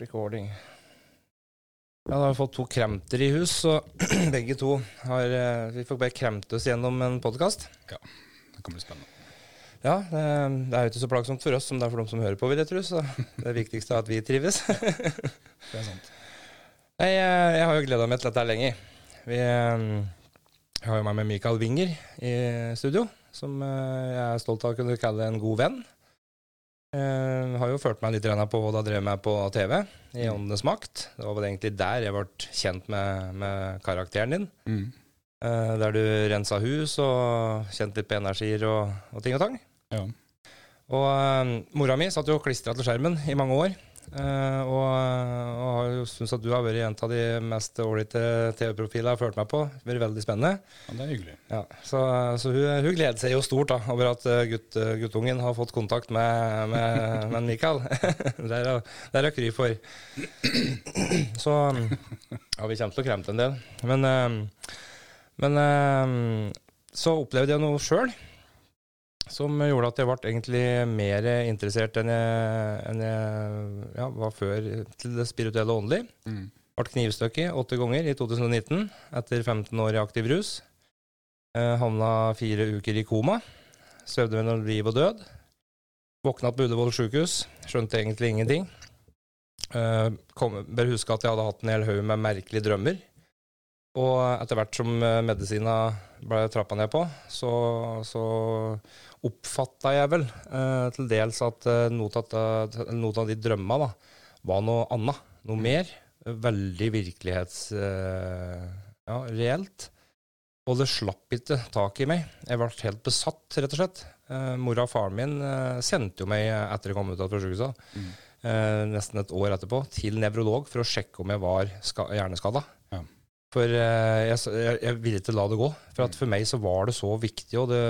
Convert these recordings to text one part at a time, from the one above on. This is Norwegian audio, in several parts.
recording. Ja, da har vi fått to kremter i hus, så begge to har eh, Vi får bare kremte oss gjennom en podkast. Det kan bli spennende. Ja, det, det er jo ikke så plagsomt for oss som det er for dem som hører på, vil jeg tro. Så det viktigste er at vi trives. Det er sant. Nei, jeg, jeg har jo gleda meg til dette lenge. Vi eh, jeg har jo med meg Mikael Winger i studio, som eh, jeg er stolt av å kunne kalle en god venn. Jeg har jo ført meg litt på jeg drev med på TV, i Åndenes makt. Det var egentlig der jeg ble kjent med, med karakteren din. Mm. Eh, Der du rensa hus og kjente litt på energier og, og ting og tang. Ja. Og uh, mora mi satt jo klistra til skjermen i mange år. Eh, og, og har jo syns at du har vært en av de mest ålreite TV-profiler jeg har ført meg på. Vært veldig spennende. ja, det er hyggelig. Ja, så så hun, hun gleder seg jo stort da, over at eh, gutt, guttungen har fått kontakt med, med, med Mikael. det er hun- det kry for. Så ja, vi kommer til å kremte en del. Men, eh, men eh, så opplevde jeg noe sjøl som gjorde at jeg ble egentlig mer interessert enn jeg, enn jeg ja, var før til det spirituelle og åndelige. Mm. Ble knivstukket åtte ganger i 2019 etter 15 år i aktiv rus. Eh, havna fire uker i koma. Svevde mellom liv og død. Våkna på Ullevål sjukehus. Skjønte egentlig ingenting. Eh, kom, bare huske at jeg hadde hatt en hel haug med merkelige drømmer. Og etter hvert som eh, medisina ble trappa ned på, så, så oppfatta jeg vel eh, til dels at eh, noe av, det- noe av de drømma da, var noe annet. Noe mer. Veldig virkelighets... Eh, ja, reelt. Og det slapp ikke tak i meg. Jeg ble helt besatt, rett og slett. Eh, mora og faren min eh, sendte jo meg etter jeg kom ut av sykehuset, Mm. eh, nesten et år etterpå, til nevrolog for å sjekke om jeg var ska- hjerneskada. For eh, jeg, jeg, jeg ville ikke la det gå. For at for meg så var det så viktig, og det,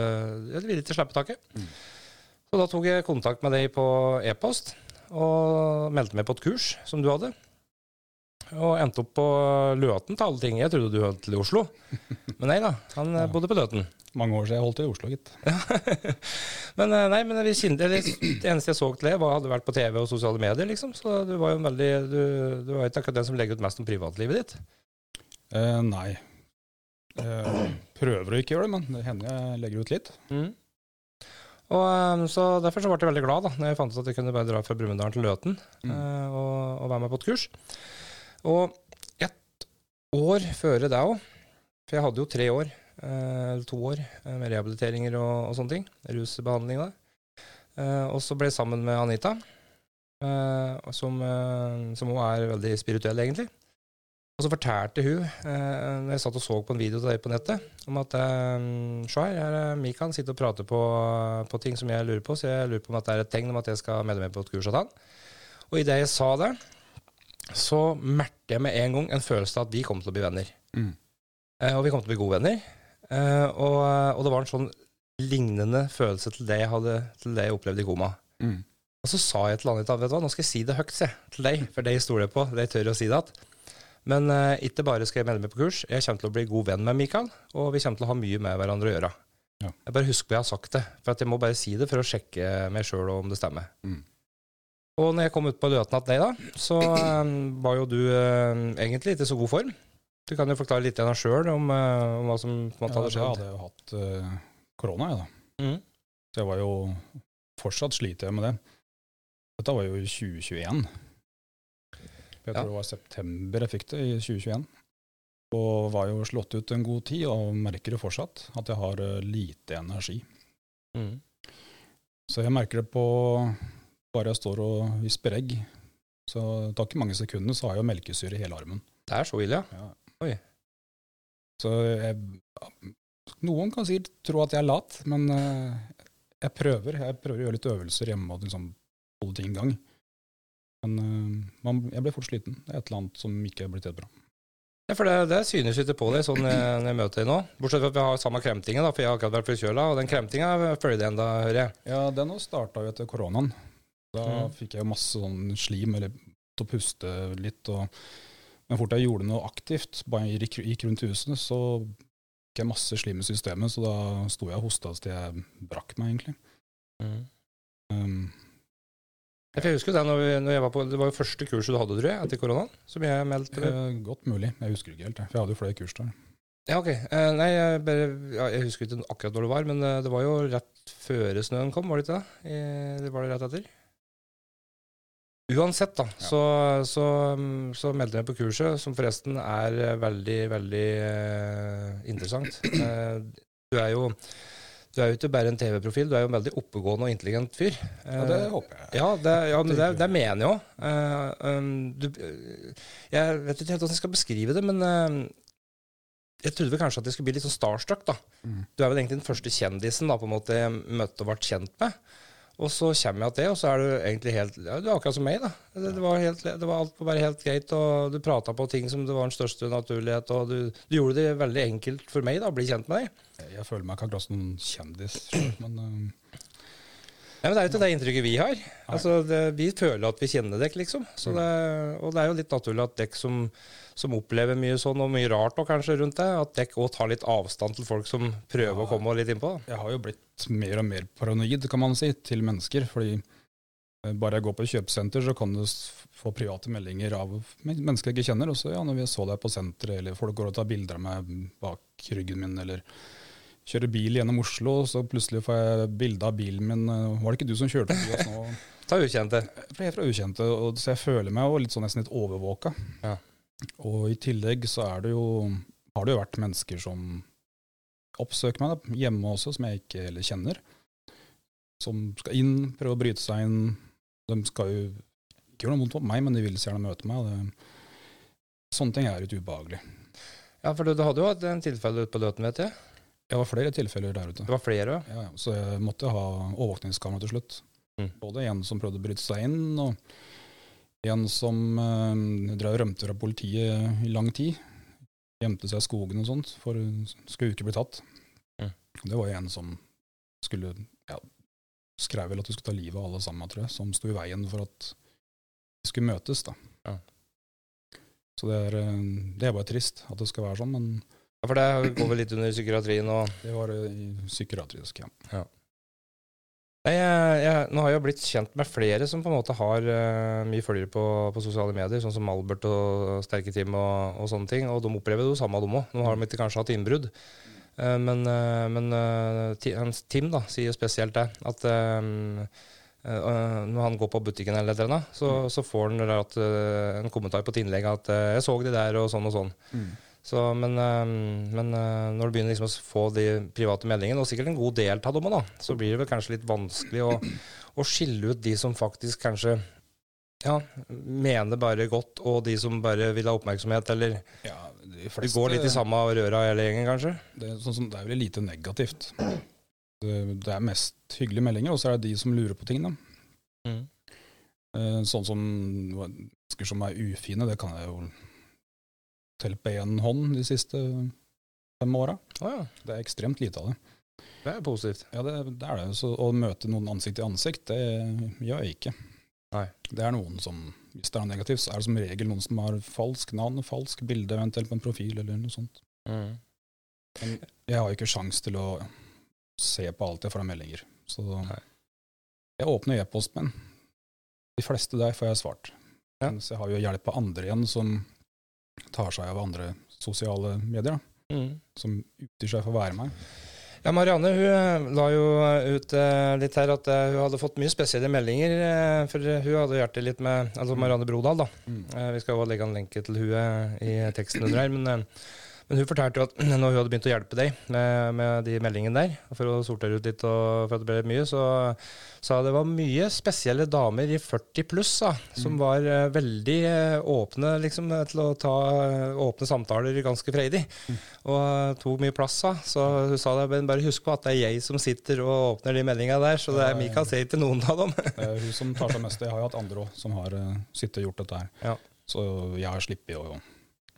jeg ville ikke slippe taket. Mm. Så da tok jeg kontakt med deg på e-post, og meldte meg på et kurs som du hadde. Og endte opp på Løten til alle ting. Jeg trodde du hørte til i Oslo. Men nei da, han eh, Ja. bodde på Løten. Mange år siden jeg holdt til i Oslo, gitt. Men eh, nei, men det eneste jeg så til det, var hadde vært på TV og sosiale medier, liksom. Så du var jo en veldig Du, du var ikke akkurat den som legger ut mest om privatlivet ditt. Eh, nei. Eh, prøver å ikke gjøre det, men det hender jeg legger ut litt. Og eh, så Derfor så ble jeg veldig glad da når jeg fant ut at jeg kunne bare dra fra Brumunddal til Løten Mm. eh, og, og være med på et kurs. Og ett år før det òg, for jeg hadde jo tre år, eh, eller to år, med rehabiliteringer og, og sånne ting, rusbehandling da. Eh, og så ble jeg sammen med Anita, eh, som, som hun er veldig spirituell, egentlig. Og så fortalte hun, eh, jeg satt og så på en video til deg på nettet, om at eh, se her, her er Mikael sitter og prater på, på ting som jeg lurer på, så jeg lurer på om at det er et tegn om at jeg skal melde meg på et kurs av han. Og idet jeg sa det, så merket jeg med en gang en følelse av at vi kom til å bli venner. Mm. Eh, og vi kom til å bli gode venner. Eh, og, og det var en sånn lignende følelse til det jeg, hadde, til det jeg opplevde i koma. Mm. Og så sa jeg til Anita vet du hva, nå skal jeg si det høyt se, til deg, for stoler jeg på. jeg tør å si det igjen. Men eh, ikke bare skal jeg melde meg på kurs, jeg kommer til å bli god venn med Mikael, og vi kommer til å ha mye med hverandre å gjøre. Ja. Jeg bare husker jeg har sagt det, for at jeg må bare si det for å sjekke meg sjøl om det stemmer. Mm. Og når jeg kom ut på igjen deg, da, så eh, var jo du eh, egentlig ikke i så god form. Du kan jo forklare litt sjøl om, eh, om hva som på en måte Ja, hadde jeg hadde jo hatt eh, korona, jeg, da. Mm. Så jeg var jo Fortsatt sliter jeg med det. Dette var jo i 2021. Jeg Ja. tror det var september jeg fikk det, i 2021. Og var jo slått ut en god tid, og merker jo fortsatt at jeg har eh, lite energi. Mm. Så jeg merker det på bare jeg står og visper egg. Så det tar ikke mange sekundene, så har jeg jo melkesyre i hele armen. Det er så ille, ja. Ja. Oi. Så jeg, noen kan sikkert tro at jeg er lat, men eh, jeg prøver. Jeg prøver å gjøre litt øvelser hjemme og liksom holde ting i gang. Men eh, man, jeg ble fort sliten. Det er et eller annet som ikke er blitt helt bra. Ja, for det, det synes ikke på deg sånn eh, når jeg møter deg nå. Bortsett fra at vi har samme kremtinga, da, for jeg har akkurat vært forkjøla, og den kremtinga følger det enda, hører jeg. Ja, den starta jo etter koronaen. Da mm. fikk jeg jo masse sånn slim, eller til å puste litt. Og, men fort jeg gjorde noe aktivt, bare gikk, gikk rundt i husene, så fikk jeg masse slim i systemet, så da sto jeg og hosta til jeg brakk meg, egentlig. Um, For jeg husker det når, vi, når jeg var på, det var jo første kurset du hadde, tror jeg, etter koronaen. Som jeg meldte. Eh, godt mulig. Jeg husker ikke helt, for jeg hadde jo flere kurs da. Ja, ok. Eh, nei, jeg, bare, ja, jeg husker ikke akkurat når det var, men eh, det var jo rett før snøen kom, var det ikke det? Det var det rett etter? Uansett, da, Ja. så, så, mm, så meldte jeg meg på kurset, som forresten er veldig, veldig eh, interessant. Eh, du er jo du er jo ikke bare en TV-profil, du er jo en veldig oppegående og intelligent fyr. Ja, det Eh, håper jeg. ja, det, ja men det, det mener jeg òg. jeg vet ikke helt hvordan jeg skal beskrive det, men eh, jeg trodde vel kanskje at jeg skulle bli litt sånn starstruck. da. Mm. Du er vel egentlig den første kjendisen da, på en måte jeg møtte og ble kjent med. Og så kommer jeg til og så er du egentlig helt ja, Du er akkurat som meg, da. Det, det, var, helt, det var alt bare helt greit, og du prata på ting som det var den største naturlighet, og du, du gjorde det veldig enkelt for meg da, å bli kjent med deg. Jeg, føler meg ikke akkurat som kjendis men Nei, men Det er jo ikke det inntrykket vi har. Altså, det, Vi føler at vi kjenner dekk, liksom. Så det, og det er jo litt naturlig at dekk som, som opplever mye sånn, og mye rart og kanskje rundt det, at dekk òg tar litt avstand til folk som prøver å komme litt innpå. da. jeg har jo blitt mer og mer paranoid, kan man si, til mennesker. Fordi eh, bare jeg går på et kjøpesenter, så kan du få private meldinger av mennesker jeg ikke kjenner. Og så ja, når vi så deg på senteret, eller folk går og tar bilder av meg bak ryggen min, eller kjører bil gjennom Oslo, så plutselig får jeg bilde av bilen min. eh, Var det ikke du som kjørte forbi oss nå? Ta ukjente. Jeg er fra ukjente, og, så jeg føler meg litt sånn nesten litt overvåka. Ja. Og i tillegg så er det jo, har det jo vært mennesker som oppsøker meg da, hjemme også, som jeg ikke heller kjenner. Som skal inn, prøve å bryte seg inn. De skal jo ikke gjøre noe vondt mot meg, men de vil så gjerne møte meg. Det, sånne ting er litt ubehagelig. Ja, for du, du hadde jo hatt en tilfelle ute på Løten, vet jeg. Det var flere tilfeller der ute. Det var flere. Ja, ja, så jeg måtte ha overvåkningskamera til slutt. Mm. Både en som prøvde å bryte seg inn, og en som eh, drev rømte fra politiet i lang tid. Gjemte seg i skogen og sånt, for skulle ikke bli tatt. Mm. Det var en som skulle ja, skrev vel at du skulle ta livet av alle sammen, tror jeg, som sto i veien for at vi skulle møtes. da. Ja. Så det er, eh, det er bare trist at det skal være sånn, men Ja, for det går vel litt under psykiatrien og det var i psykiatrisk, ja. ja. jeg, jeg, nå har jeg blitt kjent med flere som på en måte har uh, mye følgere på, på sosiale medier, sånn som Albert og Sterke Team og, og sånne ting. Og de opplever jo samme, de òg. Nå har de ikke kanskje hatt innbrudd. Uh, men uh, men Tim da, sier jo spesielt det. At når han går på butikken eller eller annet, så, så får han at, en kommentar på et innlegg at 'jeg så de der', og sånn og sånn. Så, men eh, men eh, når du begynner liksom å få de private meldingene, og sikkert en god del av dem, da, så blir det vel kanskje litt vanskelig å, å skille ut de som faktisk kanskje ja, mener bare godt, og de som bare vil ha oppmerksomhet, eller Ja, de det fleste, går litt i samme røra hele gjengen, kanskje. det, er sånn det er vel lite negativt. Det, det er mest hyggelige meldinger, og så er det de som lurer på ting. Da. Mm. Sånn som mennesker som er ufine, det kan jeg jo telle på én hånd de siste fem åra. Oh, ja, Det er ekstremt lite av det. det er positivt. Ja, det, det er det. Så å møte noen ansikt til ansikt, det gjør jeg ikke. Nei. Det er noen som, hvis det er negativt, så er det som regel noen som har falsk navn, falsk bilde, eventuelt på en profil eller noe sånt. Mm. Men jeg har jo ikke sjans til å se på alt jeg får av meldinger. Så Nei. jeg åpner e-post, men De fleste der får jeg svart. Ja. Mens jeg har jo hjelp av andre igjen som tar seg av andre sosiale medier, da, Mm. som utgir seg for å være meg. Ja, Marianne hun eh, la jo ut eh, litt her at eh, hun hadde fått mye spesielle meldinger. eh, for hun hadde hjertet litt med Altså Marianne Brodal, da. Eh, vi skal jo legge en lenke til hun eh, i teksten under her. Men, eh, men hun fortalte jo at når hun hadde begynt å hjelpe deg med, med de meldingene der, for å sortere ut litt og for at det ble mye, så sa det var mye spesielle damer i 40 pluss da, som Mm. var eh, veldig eh, åpne liksom, til å ta eh, åpne samtaler ganske freidig. Mm. Og eh, tok mye plass. da. Så hun sa det, men bare husk på at det er jeg som sitter og åpner de meldingene der, så det er. Mikael ser ikke noen av dem. Det er hun som tar seg mest. Jeg har jo hatt andre òg som har sittet og gjort dette her. Ja. Så jeg har sluppet å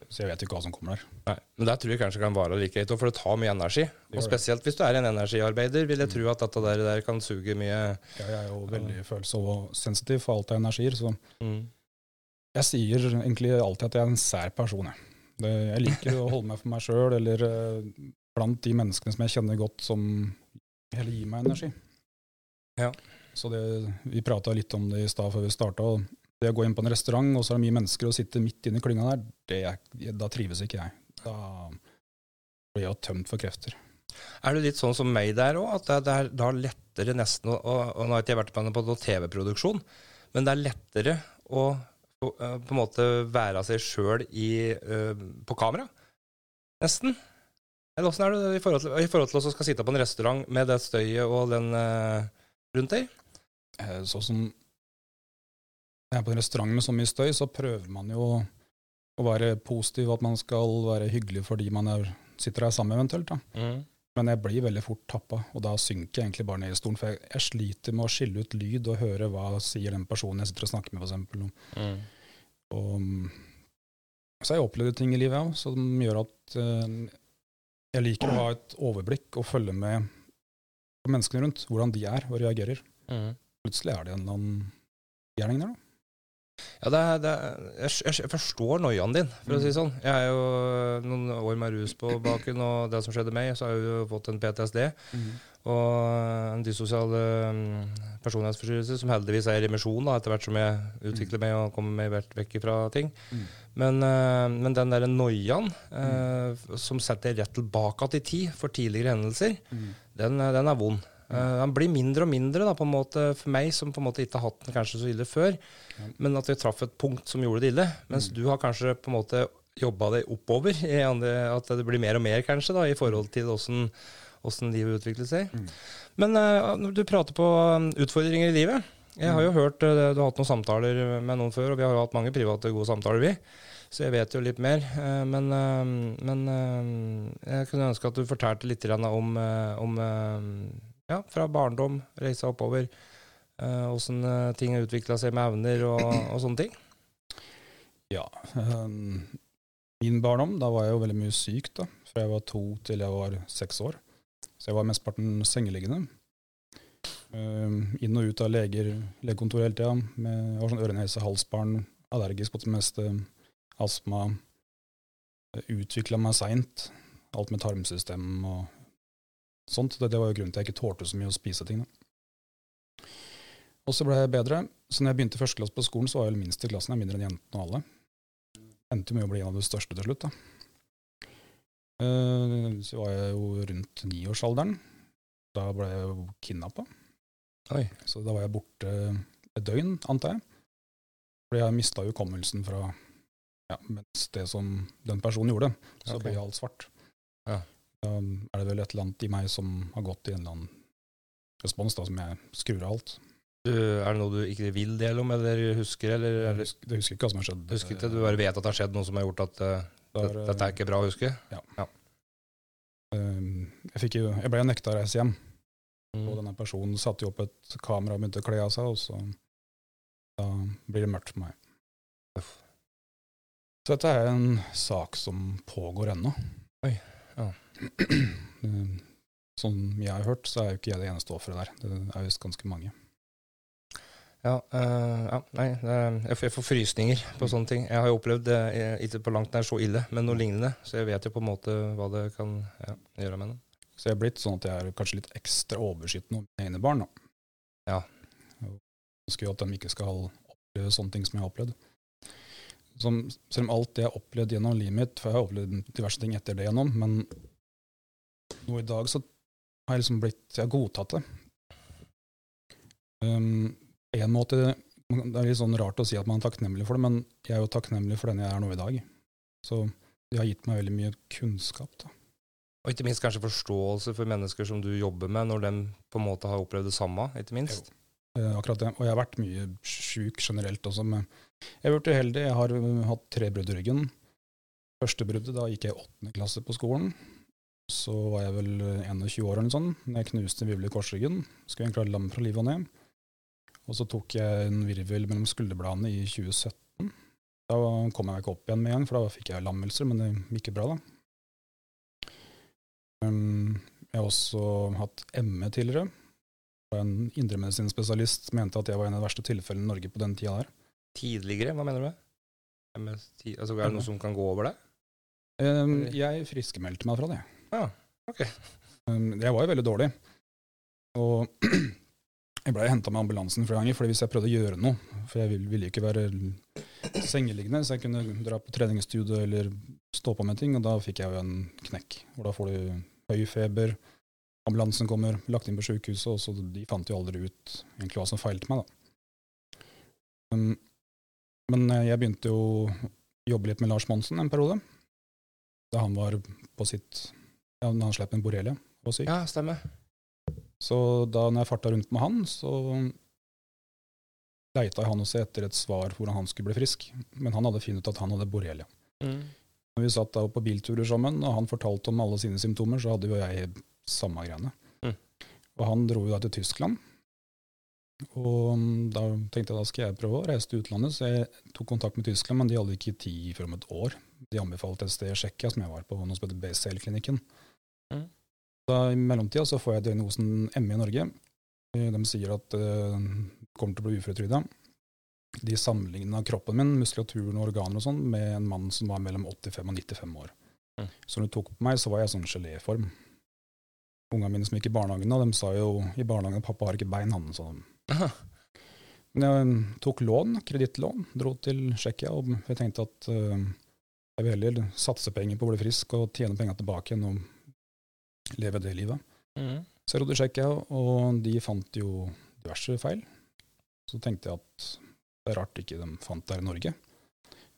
Så jeg vet ikke hva som kommer der. Nei, men det tror jeg kanskje kan vare like greit, for det tar mye energi. Og spesielt hvis du er en energiarbeider, vil jeg tro at dette der, der kan suge mye Jeg er jo veldig følsom og sensitiv for alt av energier, så mm. jeg sier egentlig alltid at jeg er en sær person. Jeg, det, jeg liker å holde meg for meg sjøl, eller eh, blant de menneskene som jeg kjenner godt, som heller gir meg energi. Ja. Så det, vi prata litt om det i stad før vi starta. Det å gå inn på en restaurant, og så er det mye mennesker og sitte midt inne i klynga der, det da trives ikke jeg. Da blir jeg tømt for krefter. Er du litt sånn som meg der òg, at det, er da lettere nesten å og, Nå har ikke jeg vært med på TV-produksjon, men det er lettere å på, eh, på en måte være seg sjøl uh, på kamera? Nesten. Eller åssen er det i forhold til, i forhold til å skal sitte på en restaurant med det støyet og den uh, rundt deg? Sånn som er på en restaurant med så mye støy, så prøver man jo å være positiv, at man skal være hyggelig fordi man er, sitter der sammen eventuelt. da. Mm. Men jeg blir veldig fort tappa, og da synker jeg egentlig bare ned i stolen. For jeg, jeg, sliter med å skille ut lyd og høre hva sier den personen jeg sitter og snakker med, f.eks. Mm. Og, så har jeg opplevd ting i livet ja, som gjør at uh, jeg liker å ha et overblikk og følge med på menneskene rundt, hvordan de er og reagerer. Mm. Plutselig er det en eller annen gjerning der, da. Ja, det, det, jeg, jeg, forstår noiaen din, for å si det sånn. Jeg er jo noen år med rus på baken, og det som skjedde meg, så har jeg jo fått en PTSD. Mm. Og en dysosial um, personlighetsforstyrrelse som heldigvis er i remisjon da, etter hvert som jeg utvikler meg og kommer meg vekk fra ting. Mm. Men, uh, men, den derre noiaen mm. eh, som setter rett tilbake til tid for tidligere hendelser, mm. den, den er vond. Uh, han blir mindre og mindre da, på en måte for meg, som på en måte ikke har hatt den kanskje så ille før. Ja. Men at vi traff et punkt som gjorde det ille. Mens mm. du har kanskje på en måte jobba deg oppover. at det blir mer og mer, kanskje, da, i forhold til åssen livet utvikler seg. Mm. Men uh, når du prater på um, utfordringer i livet Jeg har jo mm. hørt uh, du har hatt noen samtaler med noen før, og vi har jo hatt mange private, gode samtaler, vi. Så jeg vet jo litt mer. Men, men jeg kunne ønske at du fortalte litt om, om ja, fra barndom, reisa oppover. Åssen uh, uh, ting har utvikla seg med evner og, og, sånne ting? Ja. Um, min barndom, da var jeg jo veldig mye syk, da. Fra jeg var to til jeg var seks år. Så jeg var mesteparten sengeliggende. Um, inn og ut av leger, legekontor hele tida. Jeg var sånn øre-nese, halsbarn, allergisk på det meste, astma. Utvikla meg seint. Alt med tarmsystem og sånt. Det, det, var jo grunnen til at jeg ikke tålte så mye å spise ting. Da. Og så ble jeg bedre. Så når jeg begynte første klasse på skolen, så var jeg minst i klassen. Jeg mindre enn jentene og alle. Endte med å bli en av de største til slutt. da. Uh, så var jeg jo rundt niårsalderen. Da ble jeg jo kidnappa. Så da var jeg borte et døgn, antar jeg. Fordi jeg mista hukommelsen fra ja, mens det som den personen gjorde. Så okay. ble alt svart. Ja. Er det vel et eller annet i meg som har gått i en eller annen respons, da, som jeg skrur av alt. Du, er det noe du ikke vil dele om, eller husker? Eller, eller? Jeg husker, husker ikke hva som har skjedd. Husker ikke, Du bare vet at det har skjedd noe som har gjort at uh, Der, dette er ikke bra å huske? Ja. ja. Uh, jeg, jo, jeg, ble nekta å reise hjem. Mm. Og denne personen satte jo opp et kamera og begynte å kle av seg, og så da blir det mørkt for meg. Uff. Så dette er en sak som pågår ennå. Oi. Som jeg har hørt, så er jo ikke jeg det eneste offeret der. Det er visst ganske mange. Ja, uh, ja, nei, jeg får frysninger på sånne ting. Jeg har jo opplevd det ikke på langt nær så ille, men noe lignende. Så jeg vet jo på en måte hva det kan ja, gjøre med det. Så jeg er blitt sånn at jeg er kanskje litt ekstra overbeskyttende om mine barn. da. Ja. Jeg ønsker jo at de ikke skal oppleve sånne ting som jeg har opplevd. Som, selv om alt det jeg har opplevd gjennom livet mitt, for jeg har opplevd diverse ting etter det gjennom, men nå i dag så har jeg liksom blitt Jeg har godtatt det. Um, en måte Det er litt sånn rart å si at man er takknemlig for det, men jeg er jo takknemlig for den jeg er nå i dag. Så det har gitt meg veldig mye kunnskap. da. Og ikke minst kanskje forståelse for mennesker som du jobber med, når de på en måte har opplevd det samme, ikke minst. Eh, akkurat det. Og jeg har vært mye sjuk generelt også. Men Jeg har vært uheldig. Jeg har hatt tre brudd i ryggen. Første bruddet, da gikk jeg i åttende klasse på skolen. Så var jeg vel 21 år eller noe sånt, jeg knuste virvel i korsryggen. Skulle egentlig ha lam fra livet og ned. Og så tok jeg en virvel mellom skulderbladene i 2017. Da kom jeg meg ikke opp igjen med en gang, for da fikk jeg lammelser, men det gikk bra, da. Um, jeg har også hatt ME tidligere. En indremedisinspesialist mente at jeg var en av de verste tilfellene i Norge på den tida der. Tidligere? Hva mener du med Altså, er det noe som kan gå over det? Um, jeg friskmeldte meg fra det. Ja, ok. Um, jeg var jo veldig dårlig. Og Jeg blei henta med ambulansen flere ganger, fordi hvis jeg prøvde å gjøre noe For jeg ville, ville ikke være sengeliggende, så jeg kunne dra på treningsstudio eller stå på med ting, og da fikk jeg jo en knekk. Og da får du høy feber, ambulansen kommer, lagt inn på sjukehuset, og så de fant jo aldri ut egentlig hva som feilte meg, da. Men eh, jeg begynte jo jobbe litt med Lars Monsen en periode, da han var på sitt Ja, når han slapp en borrelia og syk. Ja, stemmer. Så da når jeg farta rundt med han, så leita han også etter et svar på hvordan han skulle bli frisk. Men han hadde funnet ut at han hadde borrelia. Mm. Når vi satt da på bilturer sammen, og han fortalte om alle sine symptomer, så hadde jo jeg samme greiene. Mm. Og han dro jo da til Tyskland. Og da tenkte jeg da skal jeg prøve å reise til utlandet, så jeg tok kontakt med Tyskland, men de hadde ikke tid før om et år. De anbefalte et sted i Tsjekkia, som jeg var på, noe som heter BCL-klinikken. Mm. Da I mellomtida så får jeg diagnosen ME i Norge. Eh, De sier at uh, kommer til å bli uføretrygda. De sammenligna kroppen min, muskulaturen og organer og sånn, med en mann som var mellom 85 og 95 år. Mm. Så når de tok på meg, så var jeg sånn geléform. Ungene mine som gikk i barnehagen, da, de sa jo i barnehagen at pappa har ikke bein, han. Aha. Men jeg tok lån, kredittlån, dro til Tsjekkia, og jeg tenkte at uh, jeg vil heller satse penger på å bli frisk og tjene penger tilbake enn å leve det livet. Mm. Så jeg rodde i og de fant jo diverse feil. Så tenkte jeg at det er rart ikke de fant det her i Norge.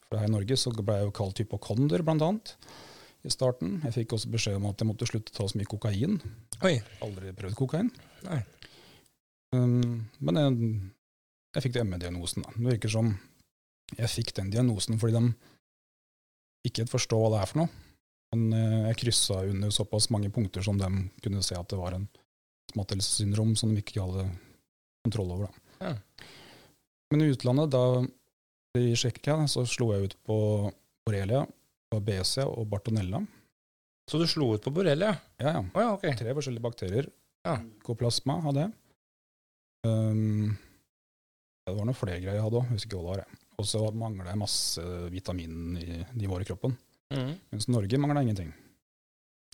For her i Norge så ble jeg jo kalt hypokonder, blant annet, i starten. Jeg fikk også beskjed om at jeg måtte slutte å ta så mye kokain. Oi. Aldri prøvd kokain. Nei. Um, men jeg, jeg fikk ME-diagnosen. Det virker som jeg fikk den diagnosen fordi de ikke forstår hva det er for noe. Men eh, jeg kryssa under såpass mange punkter som de kunne se at det var en smattelsyndrom som de ikke hadde kontroll over. Ja. Men i utlandet, da i Tsjekkia, så slo jeg ut på borrelia, babesia og bartonella. Så du slo ut på borrelia? Ja, ja. Oh, ja, okay. Tre forskjellige bakterier. Ja. Koplasma hadde jeg. Um, det var noen flere greier jeg hadde òg, husker ikke hva det var. Og så mangla jeg masse vitamin i kroppen. Mm. Mens Norge mangla ingenting.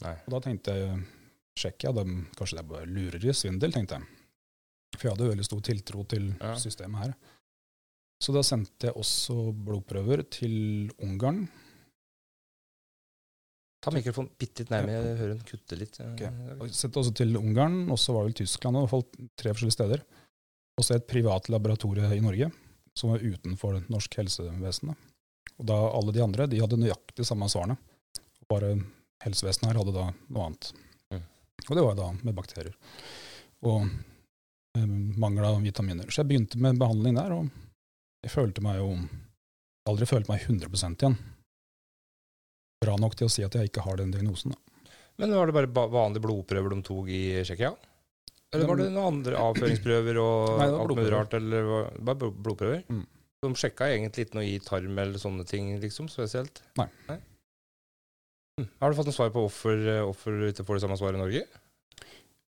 Nei. Og da tenkte jeg Tsjekkia, de- kanskje det er bare lureri, svindel, tenkte jeg. For jeg hadde veldig stor tiltro til Ja. systemet her. Så da sendte jeg også blodprøver til Ungarn. Ta mikrofonen bitte litt nærmere, jeg hører den kutte litt. Okay. Jeg sendte også til Ungarn, og så var det vel Tyskland, og holdt tre forskjellige steder. Og så et privat laboratorie i Norge, som var utenfor norsk helsevesen. Og da alle de andre de hadde nøyaktig samme svarene. Bare helsevesenet her hadde da noe annet. Mm. Og det var da med bakterier. Og eh, mangel av vitaminer. Så jeg begynte med behandling der, og jeg følte meg jo Aldri følt meg 100% igjen. Bra nok til å si at jeg ikke har den diagnosen. Da. Men var det bare ba vanlige blodprøver de tok i Tsjekkia? Eller var det noen andre avføringsprøver og Nei, alt mulig rart? Eller var- bare blodprøver? Mm. De sjekka egentlig ikke noe i tarm eller sånne ting, liksom, spesielt? Nei. Hm. Har du fått noe svar på hvorfor, eh, hvorfor du ikke får det samme svaret i Norge?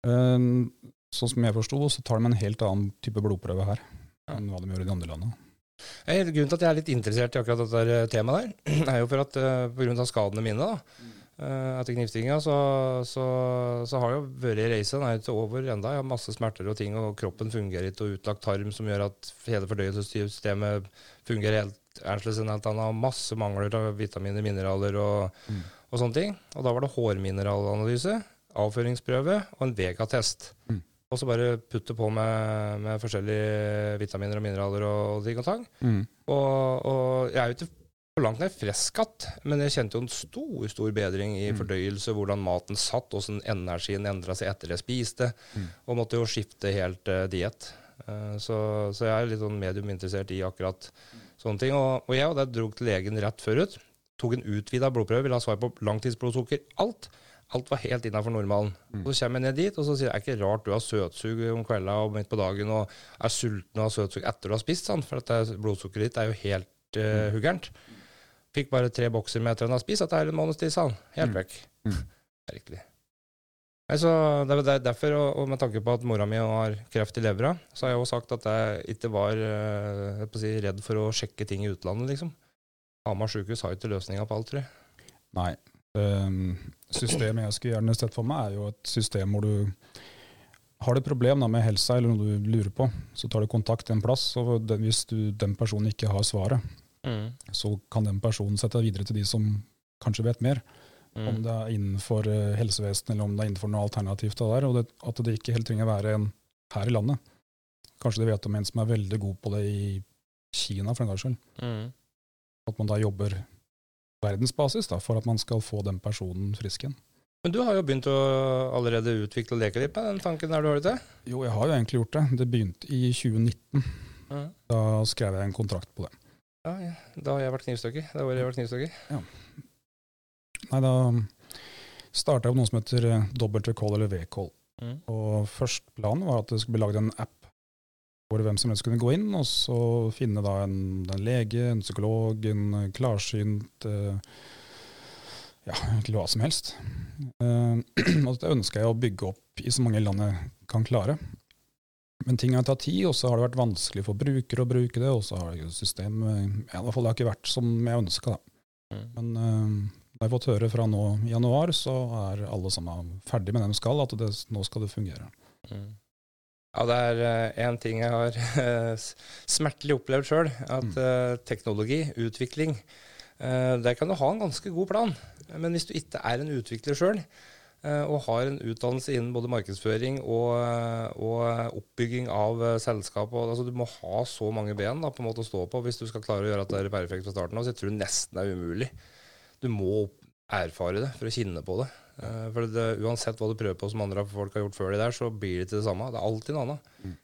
Um, Sånn som jeg forsto, så tar de en helt annen type blodprøve her Ja. enn hva de gjør i de andre landene. Eh, Grunnen til at jeg er litt interessert i akkurat dette temaet der, er jo for at eh, av skadene mine da, eh, etter knivstikkinga, så, så, så har jeg jo vært i reise. Den er ikke over enda. Jeg har masse smerter og ting, og kroppen fungerer ikke, og utlagt tarm som gjør at hele fordøyelsessystemet fungerer helt annerledes enn alt annet. Masse mangler av vitaminer, mineraler og, Mm. og sånne ting. Og da var det hårmineralanalyse, avføringsprøve og en vegatest. Mm. Og så bare putte på med, med forskjellige vitaminer og mineraler og, og ting og tang. Og, og jeg er jo ikke på langt nær igjen, men jeg kjente jo en stor stor bedring i Mm. fordøyelse, hvordan maten satt, hvordan energien endra seg etter jeg spiste, Mm. og måtte jo skifte helt uh, diett. Uh, så, så jeg er litt sånn medium interessert i akkurat sånne ting. Og, og jeg og det dro til legen rett før ut. Tok en utvida blodprøve, ville ha svar på langtidsblodsukker. Alt. Alt var helt innafor normalen. Mm. Og Så kommer jeg ned dit, og så sier jeg er ikke rart du har søtsug om kvelda og midt på dagen og er sulten og har søtsug etter du har spist, sant? for at det, blodsukkeret ditt er jo helt uh, huggent. Fikk bare tre bokser med etter han har spist, at det er en måneds tid, sa han. Helt Mm. vekk. Mm. Virkelig. Nei, så det er derfor, og, med tanke på at mora mi har kreft i levra, så har jeg jo sagt at jeg ikke var eh, jeg si, redd for å sjekke ting i utlandet, liksom. Hamar sjukehus har jo ikke løsninga på alt, tror jeg. Nei. Um, systemet jeg skulle gjerne sett for meg, er jo et system hvor du har du et problem da, med helsa eller noe du lurer på, så tar du kontakt en plass. og den, Hvis du, den personen ikke har svaret, Mm. så kan den personen sette deg videre til de som kanskje vet mer. Om Mm. det er innenfor eh, helsevesenet eller om det er innenfor noe alternativt. det der, og det, At det ikke helt trenger å være en her i landet. Kanskje de vet om en som er veldig god på det i Kina, for en gangs skyld. Mm. At man da jobber verdensbasis da, for at man skal få den personen frisk igjen. Men du har jo begynt å allerede utvikle og leke litt med den tanken der du har det til? Jo, jeg har jo egentlig gjort det. Det begynte i 2019. Mm. Da skrev jeg en kontrakt på det. Ja, ja. Da har jeg vært knivstukket. Det året jeg har vært knivstykker. Nei, da starta jeg opp noe som heter W-call eller VCall. Mm. Og først planen var at det skulle bli lagd en app hvor hvem som helst kunne gå inn og så finne da en, en lege, en psykolog, en eh, klarsynt eh, Ja, egentlig hva som helst. Eh, og det ønska jeg å bygge opp i så mange land jeg kan klare. Men ting har tatt tid, og så har det vært vanskelig for brukere å bruke det. Og så har jo systemet ja, i hvert fall Det har ikke vært som jeg ønska. Mm. Men uh, da har fått høre fra nå i januar, så er alle sammen ferdig med det de skal, at det, nå skal det fungere. Mm. Ja, det er én ting jeg har uh, smertelig opplevd sjøl. At Mm. eh, teknologi, utvikling, eh, der kan du ha en ganske god plan. Men hvis du ikke er en utvikler sjøl, og har en utdannelse innen både markedsføring og, eh, og oppbygging av eh, selskap og, altså, Du må ha så mange ben da, på en måte å stå på hvis du skal klare å gjøre at det er perfekt fra starten av. Så jeg tror det nesten er umulig. Du må erfare det for å kjenne på det. Eh, For det, uansett hva du prøver på som andre folk har gjort før de der, så blir det til det samme. Det er alltid noe annet. Mm.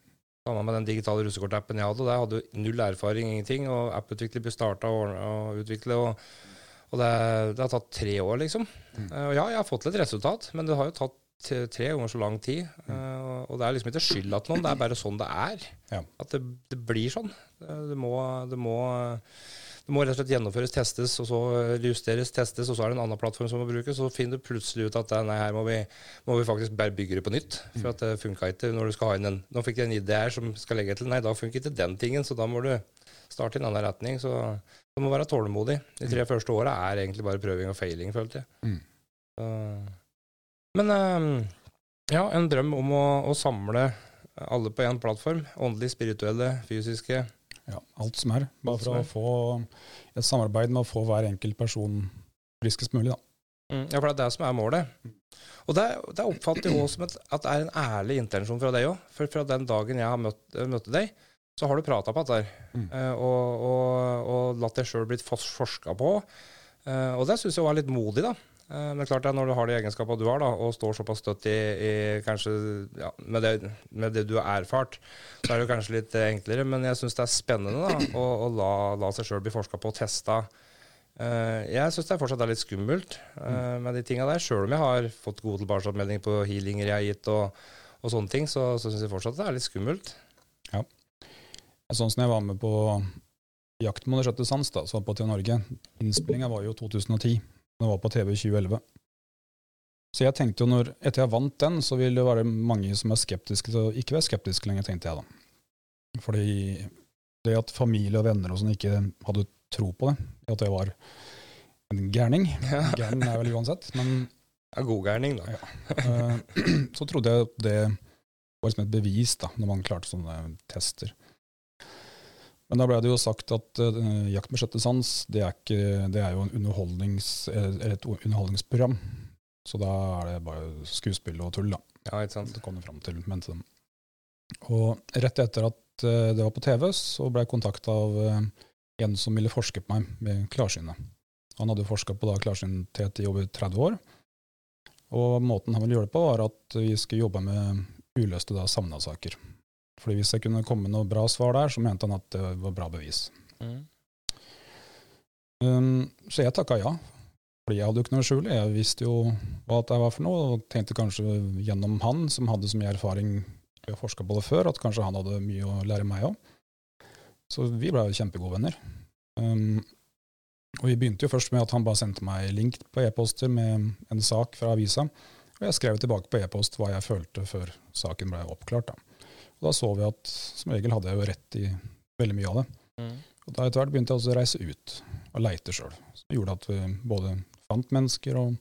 Samme med den digitale russekortappen jeg hadde. Der hadde jo null erfaring, ingenting. Og apputvikler ble starta og, og utvikle. Og, og det, det har tatt tre år, liksom. Mm. Eh, Og ja, jeg har fått litt resultat, men det har jo tatt tre ganger så lang tid. Mm. og- Og det er liksom ikke skyld at noen, det er bare sånn det er. Ja. At det, det blir sånn. Det, det, må, det, må, det må rett og slett gjennomføres, testes, og så justeres, testes, og så er det en annen plattform som må brukes. Så finner du plutselig ut at eh, nei, her må vi, må vi faktisk bare bygge det på nytt. For at det funka ikke når du skal ha inn en Nå fikk jeg en idé her som skal legge til. Nei, da funker ikke den tingen, så da må du starte i en annen retning. Så du må være tålmodig. De tre første åra er egentlig bare prøving og feiling, følte jeg. Mm. Så. Men eh, ja, en drøm om å, å samle alle på én plattform. Åndelig, spirituelle, fysiske. Ja, alt som er. Bare for å få et samarbeid med å få hver enkelt person friskest mulig, da. Mm, ja, for det er det som er målet. Og det, det oppfatter jeg også som et, at det er en ærlig intensjon fra deg òg. For fra den dagen jeg har møtt, eh, møtte deg, så har du prata på dette. Mm. eh, og, og, og latt deg sjøl blitt forska på. Eh, og det syns jeg var litt modig, da. Eh, men klart det når du har de egenskapene du har, da, og står såpass støtt i, i kanskje ja, med, det, med det du har erfart, så er det jo kanskje litt enklere. Men jeg syns det er spennende da, å, å la, la seg sjøl bli forska på og testa. Jeg syns det er fortsatt er litt skummelt eh, med de tinga der. Sjøl om jeg har fått gode tilbakemeldinger på healinger jeg har gitt og, og sånne ting, så, så syns jeg fortsatt det er litt skummelt. Sånn som jeg var med på Jakten på den sjette sans, da, som var på TV Norge. Innspillinga var jo 2010. Den var på TV i 2011. Så jeg tenkte jo når, etter jeg vant den, så vil det være mange som er skeptiske til å ikke være skeptiske lenger, tenkte jeg da. Fordi det at familie og venner og sånn ikke hadde tro på det, at jeg var en gærning Ja, Gæren er vel uansett, men god gærning da. Ja. så trodde jeg at det var liksom et bevis da, når man klarte sånne tester. Men da ble det jo sagt at uh, Jakt med sjette sans det er, ikke, det er jo en underholdnings, eh, et underholdningsprogram. Så da er det bare skuespill og tull, da. Ja, ikke sant. Det kom det fram til, mente de. Og rett etter at uh, det var på TV, så ble jeg kontakta av uh, en som ville forske på meg med klarsynet. Han hadde jo forska på da klarsynthet i over 30 år. Og måten han ville gjøre det på, var at vi skulle jobbe med uløste savna-saker. Fordi hvis jeg kunne komme med noe bra svar der, så mente han at det var bra bevis. Mm. Um, så jeg takka ja. Fordi jeg hadde jo ikke noe å skjule. Jeg visste jo hva det var for noe, og tenkte kanskje gjennom han, som hadde så mye erfaring i å forske på det før, at kanskje han hadde mye å lære meg òg. Så vi ble jo kjempegode venner. Um, og vi begynte jo først med at han bare sendte meg link på e-poster med en sak fra avisa. Og jeg skrev tilbake på e-post hva jeg følte før saken ble oppklart. Da. Og da så vi at som regel hadde jeg jo rett i veldig mye av det. Mm. Og da etter hvert begynte jeg også å reise ut og leite sjøl. Som gjorde at vi både fant mennesker og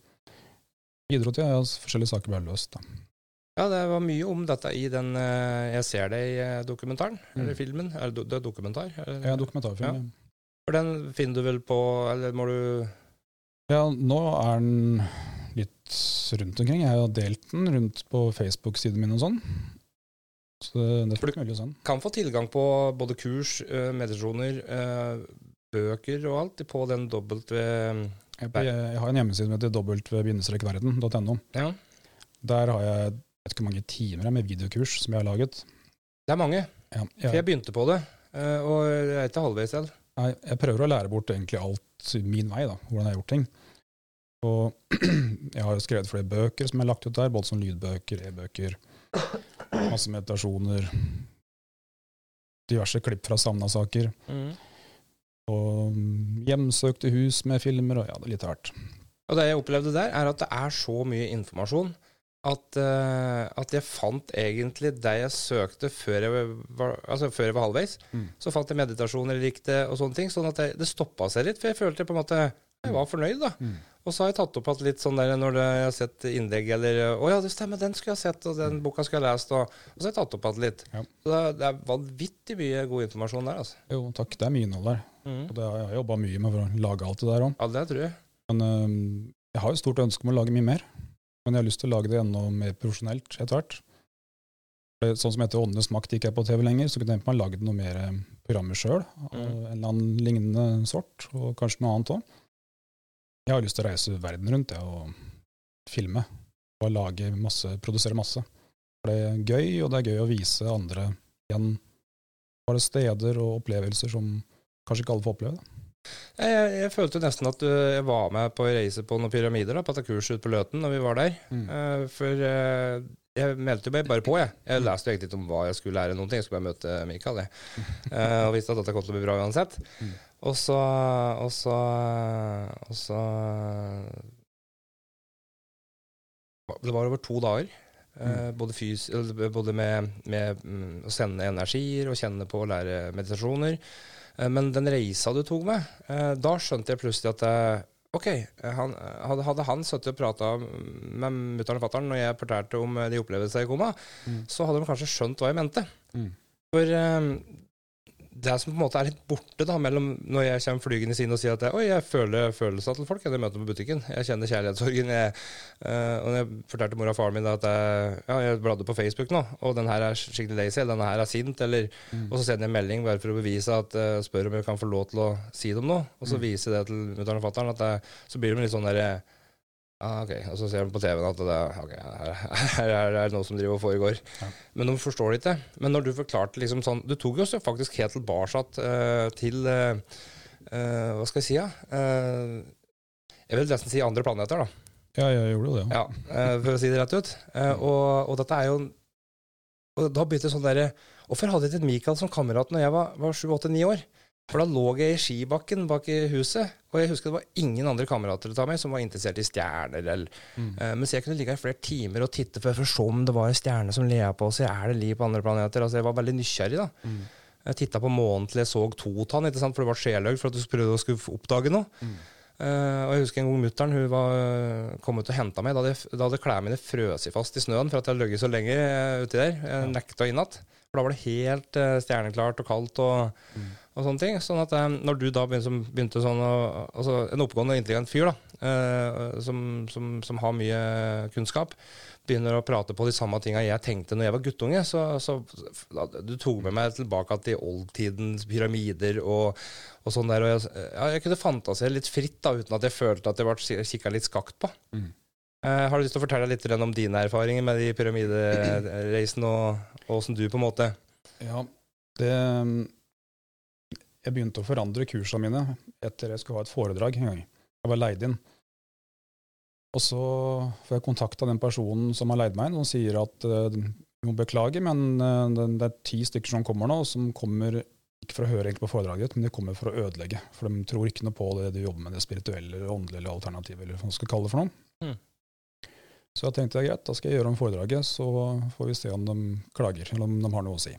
bidro til at forskjellige saker ble løst. Da. Ja, det var mye om dette i den eh, Jeg ser det i eh, dokumentaren, Mm. eller filmen. Eller det, er dokumentar? Eller? Ja, dokumentarfilm. Ja. For den finner du vel på Eller må du Ja, nå er den litt rundt omkring. Jeg har delt den rundt på Facebook-siden min og sånn. Så det, er mulig sånn. Kan få tilgang på både kurs, eh, meditasjoner, eh, bøker og alt på den dobbelt ved Jeg, jeg har en hjemmeside som heter w-verden.no. Ja, Der har jeg jeg vet ikke hvor mange timer med videokurs som jeg har laget. det er mange. Ja, For jeg jeg, begynte på det, eh, og jeg er ikke halvveis selv. jeg, jeg prøver å lære bort egentlig alt min vei, da, hvordan jeg har gjort ting. Og jeg har skrevet flere bøker som jeg har lagt ut der, både som lydbøker, e-bøker, masse meditasjoner, diverse klipp fra savna-saker, og hjemsøkte hus med filmer, og ja, det er litt hvert. Og det jeg opplevde der, er at det er så mye informasjon at, uh, at jeg fant egentlig det jeg søkte før jeg var, altså før jeg var halvveis. Mm. Så fant jeg meditasjoner jeg likte og sånne ting, sånn at det, det stoppa seg litt. For jeg følte på en måte jeg var fornøyd, da. Mm. Og så har jeg tatt opp at litt sånn der når jeg har sett innlegg eller Å ja, det stemmer, den skulle jeg ha sett, og den boka skulle jeg ha lest, og, og så har jeg tatt opp at litt. Ja. Så det, er- det er vanvittig mye god informasjon der, altså. Jo, takk, det er mye innhold der. Og det har jeg jobba mye med for å lage alt det der òg. Ja, det tror jeg. Men øh, jeg har jo stort ønske om å lage mye mer. Men jeg har lyst til å lage det enda mer profesjonelt etter hvert. Sånn som etter Åndenes makt gikk jeg på TV lenger, så kunne jeg tenkt meg å lage noe mer programmer sjøl. Mm. En eller annen lignende sort, og kanskje noe annet òg. Jeg har lyst til å reise verden rundt jeg, og filme. Og lage masse, produsere masse. Det er gøy, og det er gøy å vise andre igjen bare steder og opplevelser som kanskje ikke alle får oppleve. Da. Jeg, jeg, følte nesten at du, jeg var med på å reise på noen pyramider da, på dette kurset ute på Løten når vi var der. Mm. Uh, for uh, jeg meldte meg bare på, jeg. Jeg leste egentlig ikke om hva jeg skulle lære noen ting. Jeg skulle bare møte Mikael, jeg. Uh, og visste at dette kom til å bli bra uansett. Mm. Og så Og så Og så Det var over to dager. Mm. både, fys både med, med mm, å sende energier og kjenne på å lære meditasjoner. Eh, Men den reisa du tok med, eh, da skjønte jeg plutselig at eh, OK, eh, han, hadde, hadde han sittet og prata med mutter'n og fatter'n når jeg fortalte om eh, de opplevelsene i koma, Mm. så hadde de kanskje skjønt hva jeg mente. Mm. For eh, det som på en måte er litt borte da, mellom når jeg kommer flygende inn og sier at jeg, Oi, jeg føler følelser til folk jeg møter på butikken. Jeg kjenner kjærlighetssorgen. Jeg, eh, og når jeg fortalte mora og faren min at jeg, ja, jeg bladde på Facebook nå, og den her er skikkelig lazy, eller den her er sint, eller Mm. Og så sender jeg en melding bare for å bevise at uh, spør om jeg kan få lov til å si det om noe. Og så Mm. viser det til mutter'n og fatter'n, at så blir de litt sånn derre Ah, ok, Og så ser de på TV-en at det, er- ok, her, her er noe som driver og foregår. Ja. Men de forstår det ikke. Men når du forklarte liksom sånn Du tok jo faktisk helt tilbake uh, til uh, Hva skal jeg si, da? Eh, jeg vil nesten si andre planeter, da. Ja, jeg gjorde det. Ja, eh, for å si det rett ut. Eh, og, og dette er jo og Da begynte sånn derre Hvorfor hadde jeg ikke Mikael som kamerat når jeg var, var 7-8-9 år? For da lå jeg i skibakken bak i huset, og jeg husker det var ingen andre kamerater av meg som var interessert i stjerner. Eller, Mm. uh, mens jeg kunne ligge her i flere timer og titte for, for å se om det var en stjerne som lea på oss. Er det liv på andre planeter? Altså, jeg var veldig nysgjerrig. da. Mm. Jeg titta på månen til jeg så Totan, ikke sant? for det var sjeløgn for at du prøvde å skulle oppdage noe. Mm. Uh, og jeg husker en gang mutter'n hun var kom ut og henta meg. Da hadde, da hadde klærne mine frøst fast i snøen for at jeg hadde ligget så lenge uh, uti der. Jeg nekta inn igjen. For da var det helt uh, stjerneklart og kaldt og, Mm. Og sånne ting. Sånn at eh, når du da begynte, begynte sånn Altså en oppegående, intelligent fyr da, eh, som, som, som har mye kunnskap, begynner å prate på de samme tinga jeg tenkte når jeg var guttunge, så, så du tok med meg tilbake til oldtidens pyramider og, og sånn der. Og jeg, ja, jeg kunne fantasere litt fritt da, uten at jeg følte at jeg ble kikka litt skakt på. Mm. Eh, har du lyst til å fortelle litt om dine erfaringer med de pyramidereisene, og og åssen du på en måte Ja, det Jeg begynte å forandre kursene mine etter jeg skulle ha et foredrag en gang. Jeg var leid inn. Og så får jeg kontakt av den personen som har leid meg inn, og sier at hun beklager, men eh, det, er ti stykker som kommer nå, som kommer ikke for å høre egentlig på foredraget ditt, men de kommer for å ødelegge. For de tror ikke noe på det du jobber med, det spirituelle eller åndelige eller alternativet, eller hva man skal kalle det for noe. Mm. Så jeg tenkte greit, da skal jeg gjøre om foredraget, så får vi se om de klager, eller om de har noe å si.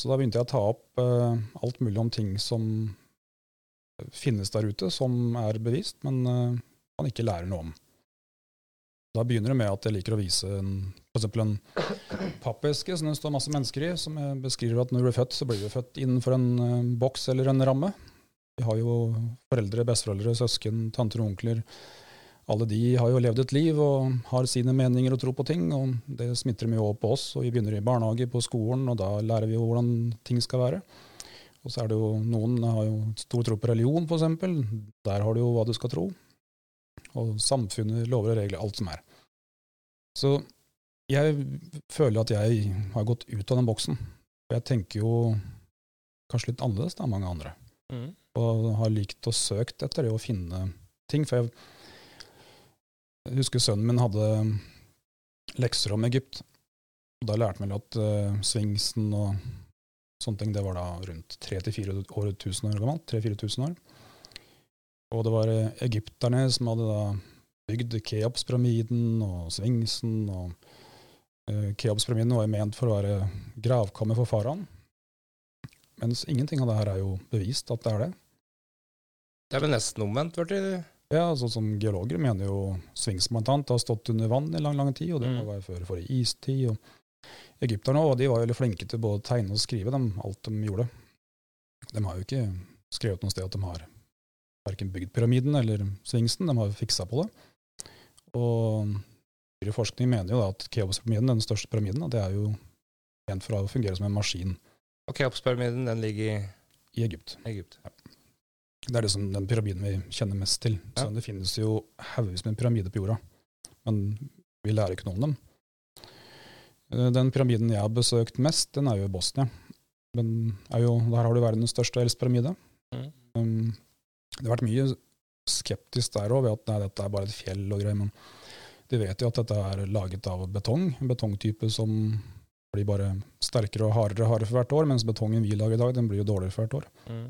Så da begynte jeg å ta opp uh, alt mulig om ting som finnes der ute, som er bevist, men uh, man ikke lærer noe om. Da begynner det med at jeg liker å vise en for en pappeske som det står masse mennesker i, som jeg beskriver at når du blir født, så blir du født innenfor en uh, boks eller en ramme. Vi har jo foreldre, besteforeldre, søsken, tanter og onkler. Alle de har jo levd et liv og har sine meninger og tro på ting, og det smitter mye over på oss. og Vi begynner i barnehage, på skolen, og da lærer vi jo hvordan ting skal være. Og så er det jo Noen har jo stor tro på religion, f.eks. Der har du jo hva du skal tro. Og samfunnet, lover og regler, alt som er. Så jeg føler at jeg har gått ut av den boksen. Og jeg tenker jo kanskje litt annerledes enn mange andre. Mm. Og har likt og søkt etter det å finne ting. For jeg, jeg husker sønnen min hadde lekser om Egypt. Og da lærte vi at uh, svingsen og sånne ting, det var da rundt 3000-4000 år gammelt. 3000-4000 år. Og det var uh, egypterne som hadde da bygd Keopspyramiden og svingsen og uh, Keopspyramiden var ment for å være gravkammer for faraoen. Mens ingenting av det her er jo bevist at det er det. Det er vel nesten omvendt, ble det? Ja, sånn som geologer mener jo Svings blant annet har stått under vann i lang lang tid, og det må mm. være før forrige istid. og Egypterne og de var jo veldig flinke til både å tegne og skrive dem, alt de gjorde. De har jo ikke skrevet noe sted at de har verken bygd pyramiden eller svingsen, de har fiksa på det. Og forskning mener jo da at Keops-pyramiden, den største pyramiden, det er jo ment for å fungere som en maskin. Og Keops-pyramiden den ligger i, I Egypt. Egypt. Ja. Det er liksom den pyramiden vi kjenner mest til. Ja. Så Det finnes jo haugevis med pyramider på jorda, men vi lærer ikke noe om dem. Eh, den pyramiden jeg har besøkt mest, den er jo i Bosnia. Den er jo, der har du verdens største og eldste pyramide. Mm. Um, det har vært mye skeptisk der òg, ved at nei, dette er bare et fjell og greier. Men de vet jo at dette er laget av betong, en betongtype som blir bare sterkere og hardere og hardere for hvert år, mens betongen vi lager i dag, den blir jo dårligere for hvert år. Mm.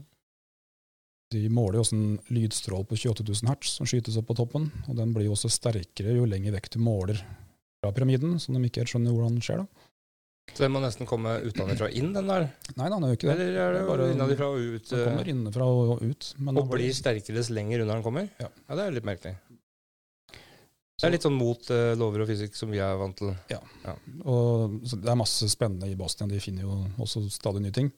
De måler jo også en lydstråle på 28 000 hertz som skytes opp på toppen, og den blir jo også sterkere jo lenger vekk du måler fra pyramiden, som de ikke helt skjønner hvordan skjer. da. Så den må nesten komme utenfra inn, den der? Nei, den er jo ikke det. Eller er det, det bare innenfra og ut? Den kommer innenfra og ut. og blir sterkere lenger unna den kommer? Ja. ja, det er litt merkelig. Det er litt sånn mot uh, lover og fysikk som vi er vant til. Ja. ja. Og det er masse spennende i Bosnia. De finner jo også stadig nye ting.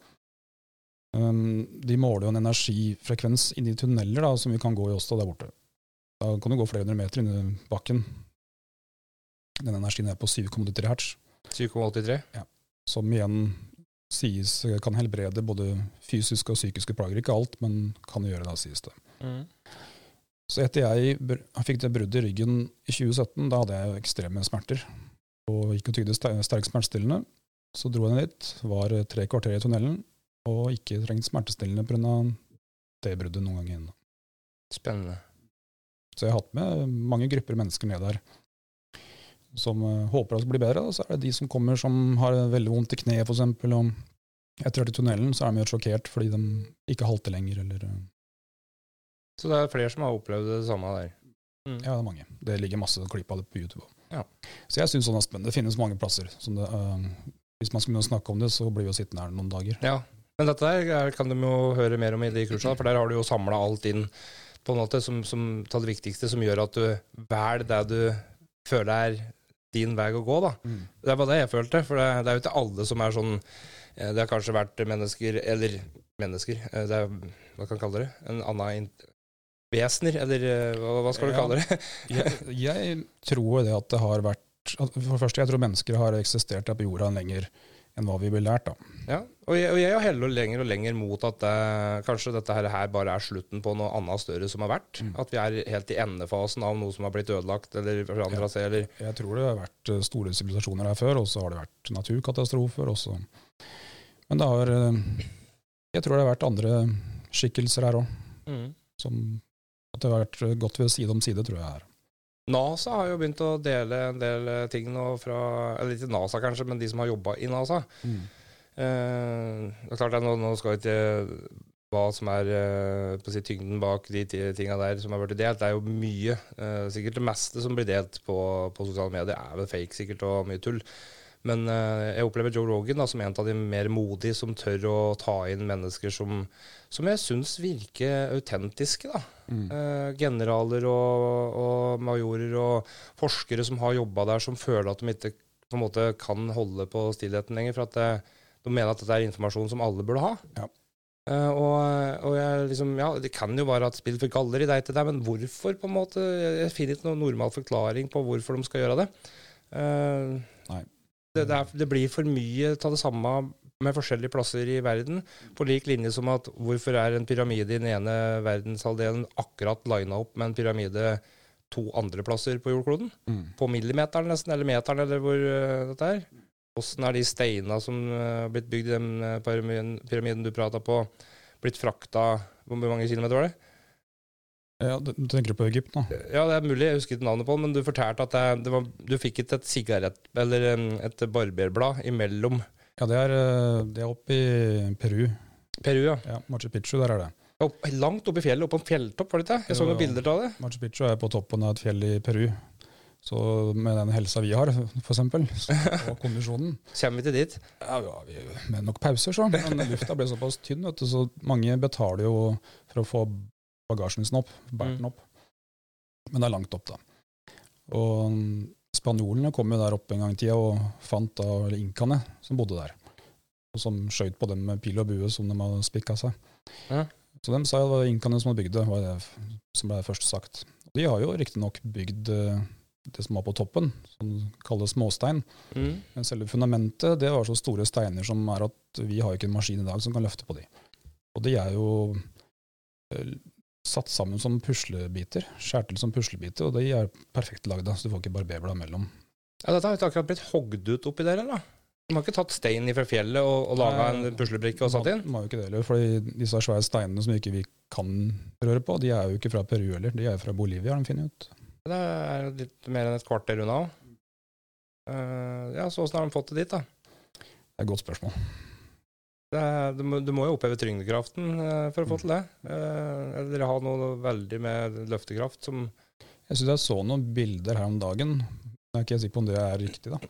Um, de måler jo en energifrekvens inni tunneler da, som vi kan gå i også der borte. Da kan du gå flere hundre meter inni bakken. Den energien er på 7,83 hertz. 7,83? Ja. Som igjen sies kan helbrede både fysiske og psykiske plager. Ikke alt, men kan gjøre det, sies det. Mm. Så etter jeg fikk det bruddet i ryggen i 2017, da hadde jeg ekstreme smerter og gikk og tygde sterk smertestillende. Så dro jeg ned dit, var tre kvarter i tunnelen og ikke trengt smertestillende pga. det bruddet noen gang igjen. Spennende. Så jeg har hatt med mange grupper mennesker ned der som uh, håper at det blir bedre. Så er det de som kommer som har veldig vondt i kneet, f.eks. Og etter hvert i tunnelen så er de jo sjokkert fordi de ikke halter lenger, eller uh, så det er flere som har opplevd det samme der? Mm. Ja, det er mange. Det ligger masse klipp av det på YouTube. Ja. Så jeg syns sånn er spennende. Det finnes mange plasser. Det, uh, hvis man skulle snakke om det, så blir vi jo sittende her noen dager. Ja, Men dette der kan de jo høre mer om i de kursene, for der har du jo samla alt inn på en måte som, som tar det viktigste, som gjør at du velger det du føler er din vei å gå. da. Mm. Det var det jeg følte, for det, det er jo ikke alle som er sånn eh, Det har kanskje vært mennesker, eller mennesker, eh, det er, hva kan man kalle det, en annen vesener, eller eh, hva, hva skal du ja, kalle det? jeg, jeg, tror det at det har vært For det første, jeg tror mennesker har eksistert her på jorda lenger enn hva vi ble lært. da. Ja, og jeg, og jeg heller lenger og lenger mot at det, kanskje dette her bare er slutten på noe annet større som har vært. Mm. At vi er helt i endefasen av noe som har blitt ødelagt eller forandra seg. Eller jeg tror det har vært eh, store sivilisasjoner her før, og så har det vært naturkatastrofer. Også. Men det har eh, Jeg tror det har vært andre skikkelser her òg, mm. som at det har vært godt ved side om side, tror jeg. her. NASA har jo begynt å dele en del eh, ting nå fra Eller ikke NASA, kanskje, men de som har jobba i NASA. Mm. Eh, det er klart at nå, nå skal ikke hva som er eh, på si, tyngden bak de tinga der som har blitt delt. Det er jo mye. Eh, sikkert det meste som blir delt på, på sosiale medier, er vel fake sikkert og mye tull. Men uh, jeg opplever Joe Rogan da, som en av de mer modige som tør å ta inn mennesker som, som jeg syns virker autentiske. da. Mm. Uh, generaler og, og, majorer og forskere som har jobba der, som føler at de ikke på en måte kan holde på stillheten lenger. For at det, de mener at dette er informasjon som alle burde ha. Ja. Uh, og, og jeg liksom, ja, det kan jo være at spill for galler i deg til deg, men hvorfor, på en måte? Jeg finner ikke noen normal forklaring på hvorfor de skal gjøre det. Uh, Nei. Det, det, er, det blir for mye av det samme med forskjellige plasser i verden. På lik linje som at hvorfor er en pyramide i den ene verdenshalvdelen akkurat lina opp med en pyramide to andre plasser på jordkloden? Mm. På millimeteren nesten, eller meteren, eller hvor uh, dette er. Åssen er de steina som har har blitt bygd i den eh, pyramiden, pyramiden du prata på, blitt frakta Hvor mange kilometer var det? Ja, du tenker på Egypt nå? Ja, det er mulig, jeg husker ikke navnet på den, men du fortalte at det, det var, du fikk ikke et sigarett, eller et barberblad imellom Ja, det er, eh, det er oppe i Peru. Peru, ja. Ja, Machu Picchu, der er det. Opp, langt oppe i fjellet, oppe på en fjelltopp, var det ikke? Jeg så noen bilder av det. Machu Picchu er på toppen av et fjell i Peru. Så med den helsa vi har, eksempel, og kondisjonen Kommer vi til dit? ja, ja, vi, Med nok pauser, så. Men lufta ble såpass tynn, vet du, så mange betaler jo for å få bagasjen sin opp. Bært den opp. Men det er langt opp, da. Og mm, spanjolene kom jo der oppe en gang i tida og fant da eller inkaene som bodde der. Og som skjøt på dem med pil og bue som de hadde spikka seg. Ja. Så de sa det var inkaene som hadde bygd det, var det som ble først sagt. Og de har jo riktignok bygd eh, det som var på toppen, som kalles småstein. Mm. Men selve fundamentet det var så store steiner som er at vi har ikke en maskin i dag som kan løfte på de. Og de er jo eh, satt sammen som puslebiter, skjært til som puslebiter, og de er perfekt lagd, så du får ikke barberblad mellom. Ja, dette har ikke akkurat blitt hogd ut oppi der, eller? De har ikke tatt stein fra fjellet og, og laga en puslebrikke og satt inn? De har jo ikke det heller, for disse svære steinene som ikke vi kan røre på, de er jo ikke fra Peru heller, de er fra Bolivia, har de funnet ut. Det er jo litt mer enn et kvarter unna òg. ja, så åssen har de fått det dit, da? Det er et godt spørsmål. Er, du, må, du må jo oppheve tyngdekraften eh, for å få til det. Eh, eller ha noe veldig med løftekraft som Jeg synes jeg så noen bilder her om dagen, jeg er ikke sikker på om det er riktig, da.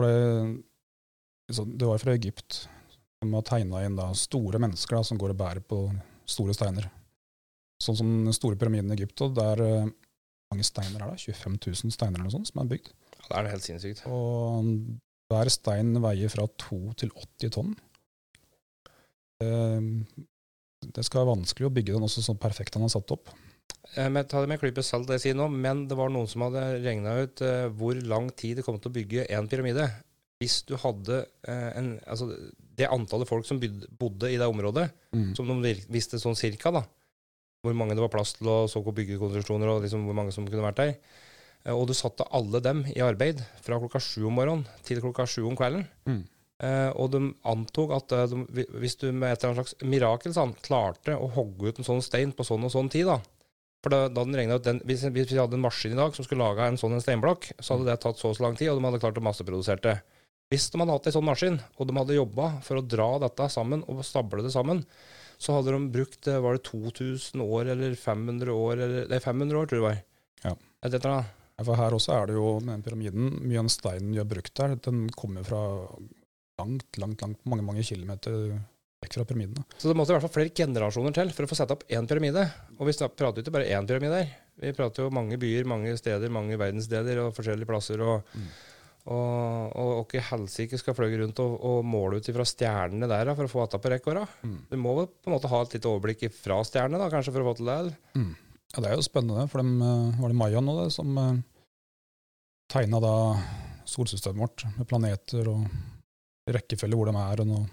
Det, så det var fra Egypt. De har tegna inn da store mennesker da, som går og bærer på store steiner. Sånn som den store pyramiden i Egypt. og der eh, mange steiner er det? 25 000 steiner eller noe sånt som er bygd. ja, det er helt sinnssykt. Og hver stein veier fra 2 til 80 tonn. Det, det skal være vanskelig å bygge den også sånn perfekt den er satt opp. Eh, men ta det med en klype salt, det jeg sier nå, men det var noen som hadde regna ut eh, hvor lang tid det kom til å bygge en pyramide. Hvis du hadde eh, en, altså, det antallet folk som bodde i det området, Mm. som de visste sånn cirka, da, hvor mange det var plass til å så byggekonstruksjoner, og liksom hvor mange som kunne vært der, og du satte alle dem i arbeid fra klokka sju om morgenen til klokka sju om kvelden, Mm. Eh, og de antok at uh, de, hvis du med et eller annet slags mirakel sånn, klarte å hogge ut en sånn stein på sånn og sånn tid, da For da, da den regnet ut den, hvis, hvis vi hadde en maskin i dag som skulle lage en sånn en steinblokk, så hadde det tatt så og så lang tid, og de hadde klart å masseprodusere det. Hvis de hadde hatt en sånn maskin, og de hadde jobba for å dra dette sammen og stable det sammen, så hadde de brukt eh, var det 2000 år eller 500 år eller er 500 år, tror jeg det var. Ja. Et eller annet. For her også er det jo med pyramiden, mye av steinen vi har brukt der, den kommer fra langt, langt, langt, mange, mange kilometer vekk fra pyramidene. Så det måtte i hvert fall flere generasjoner til for å få sette opp én pyramide. Og vi prater jo ikke bare én pyramide her. Vi prater jo mange byer, mange steder, mange verdensdeler og forskjellige plasser. Og, Mm. og, og, og ikke helsike skal fløye rundt og, og måle ut ifra stjernene der da, for å få dette på rekke åra. Mm. Du må vel på en måte ha et lite overblikk fra stjernene da, kanskje, for å få til det? Mm. Ja, det er jo spennende, for dem eh, var det Maya nå det, som uh, tegna da solsystemet vårt med planeter og rekkefølge hvor de er. og noe.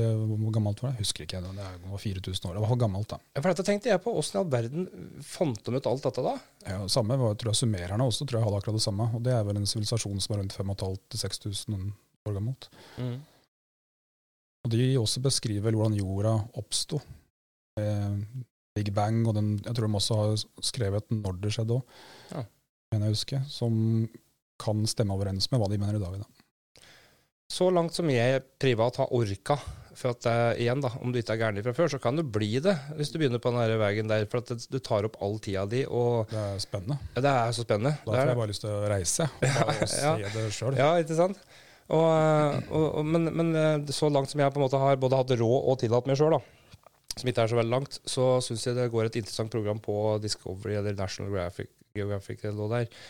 Hvor gammelt var det? Husker ikke. Det var 4000 år. Det var gammelt, da. Ja, For dette tenkte jeg på. Åssen i all verden fant de ut alt dette da? Ja, samme var tror jeg Summererne også tror jeg hadde akkurat det samme. og Det er vel en sivilisasjon som er rundt 5500-6000 år gammelt. Og De også beskriver hvordan jorda oppsto. Eh, Big Bang, og den, jeg tror de også har skrevet når det skjedde òg, Ja. mener jeg husker, som kan stemme overens med hva de mener i dag. Da. Så langt som jeg privat har orka, for at eh, igjen da, om du ikke er gæren fra før, så kan du bli det hvis du begynner på denne veien der, for at det, du tar opp all tida di, og Det er spennende. ja, det er så spennende. Da får jeg bare lyst til å reise bare og se Ja. det sjøl. Ja, ikke sant? Og, eh, og, og, men, men eh, så langt som jeg på en måte har både hatt råd og tillatt meg sjøl, som ikke er så veldig langt, så syns jeg det går et interessant program på Discovery eller National Geographic, Geographic eller noe der.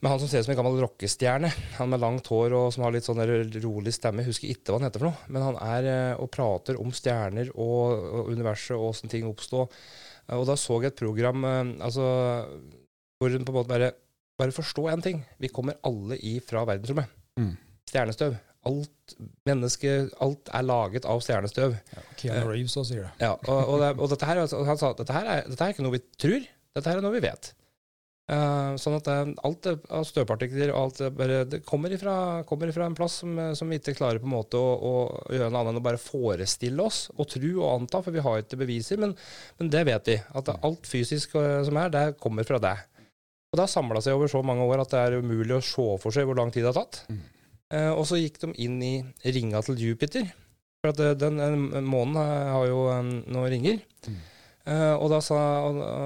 Med han som ser ut som en gammel rockestjerne. Han med langt hår og som har litt sånn rolig stemme. Husker ikke hva han heter for noe. Men han er eh, og prater om stjerner og, og universet og åssen ting oppstår. Eh, Og da så jeg et program eh, altså, hvor hun på en måte bare Bare forstå én ting. Vi kommer alle ifra verdensrommet. Mm. Stjernestøv. Alt menneske, alt er laget av stjernestøv. Ja, Keanu Reeves også sier det. Ja, og, og, det, og dette her, altså, han sa dette her, er, dette her er ikke noe vi tror, dette her er noe vi vet. Eh, sånn at det, alt det, av støvpartikler og alt det, bare, det kommer, ifra, kommer ifra en plass som, eh, som vi ikke klarer på en måte å, å gjøre noe annet enn å bare forestille oss og tro og anta, for vi har ikke beviser, men, men det vet vi. At alt fysisk eh, som er, det kommer fra deg. Og det har samla seg over så mange år at det er umulig å se for seg hvor lang tid det har tatt. Mm. Eh, og så gikk de inn i ringa til Jupiter. For at eh, den, den månen eh, har jo eh, noen ringer. Mm. Uh, og da sa,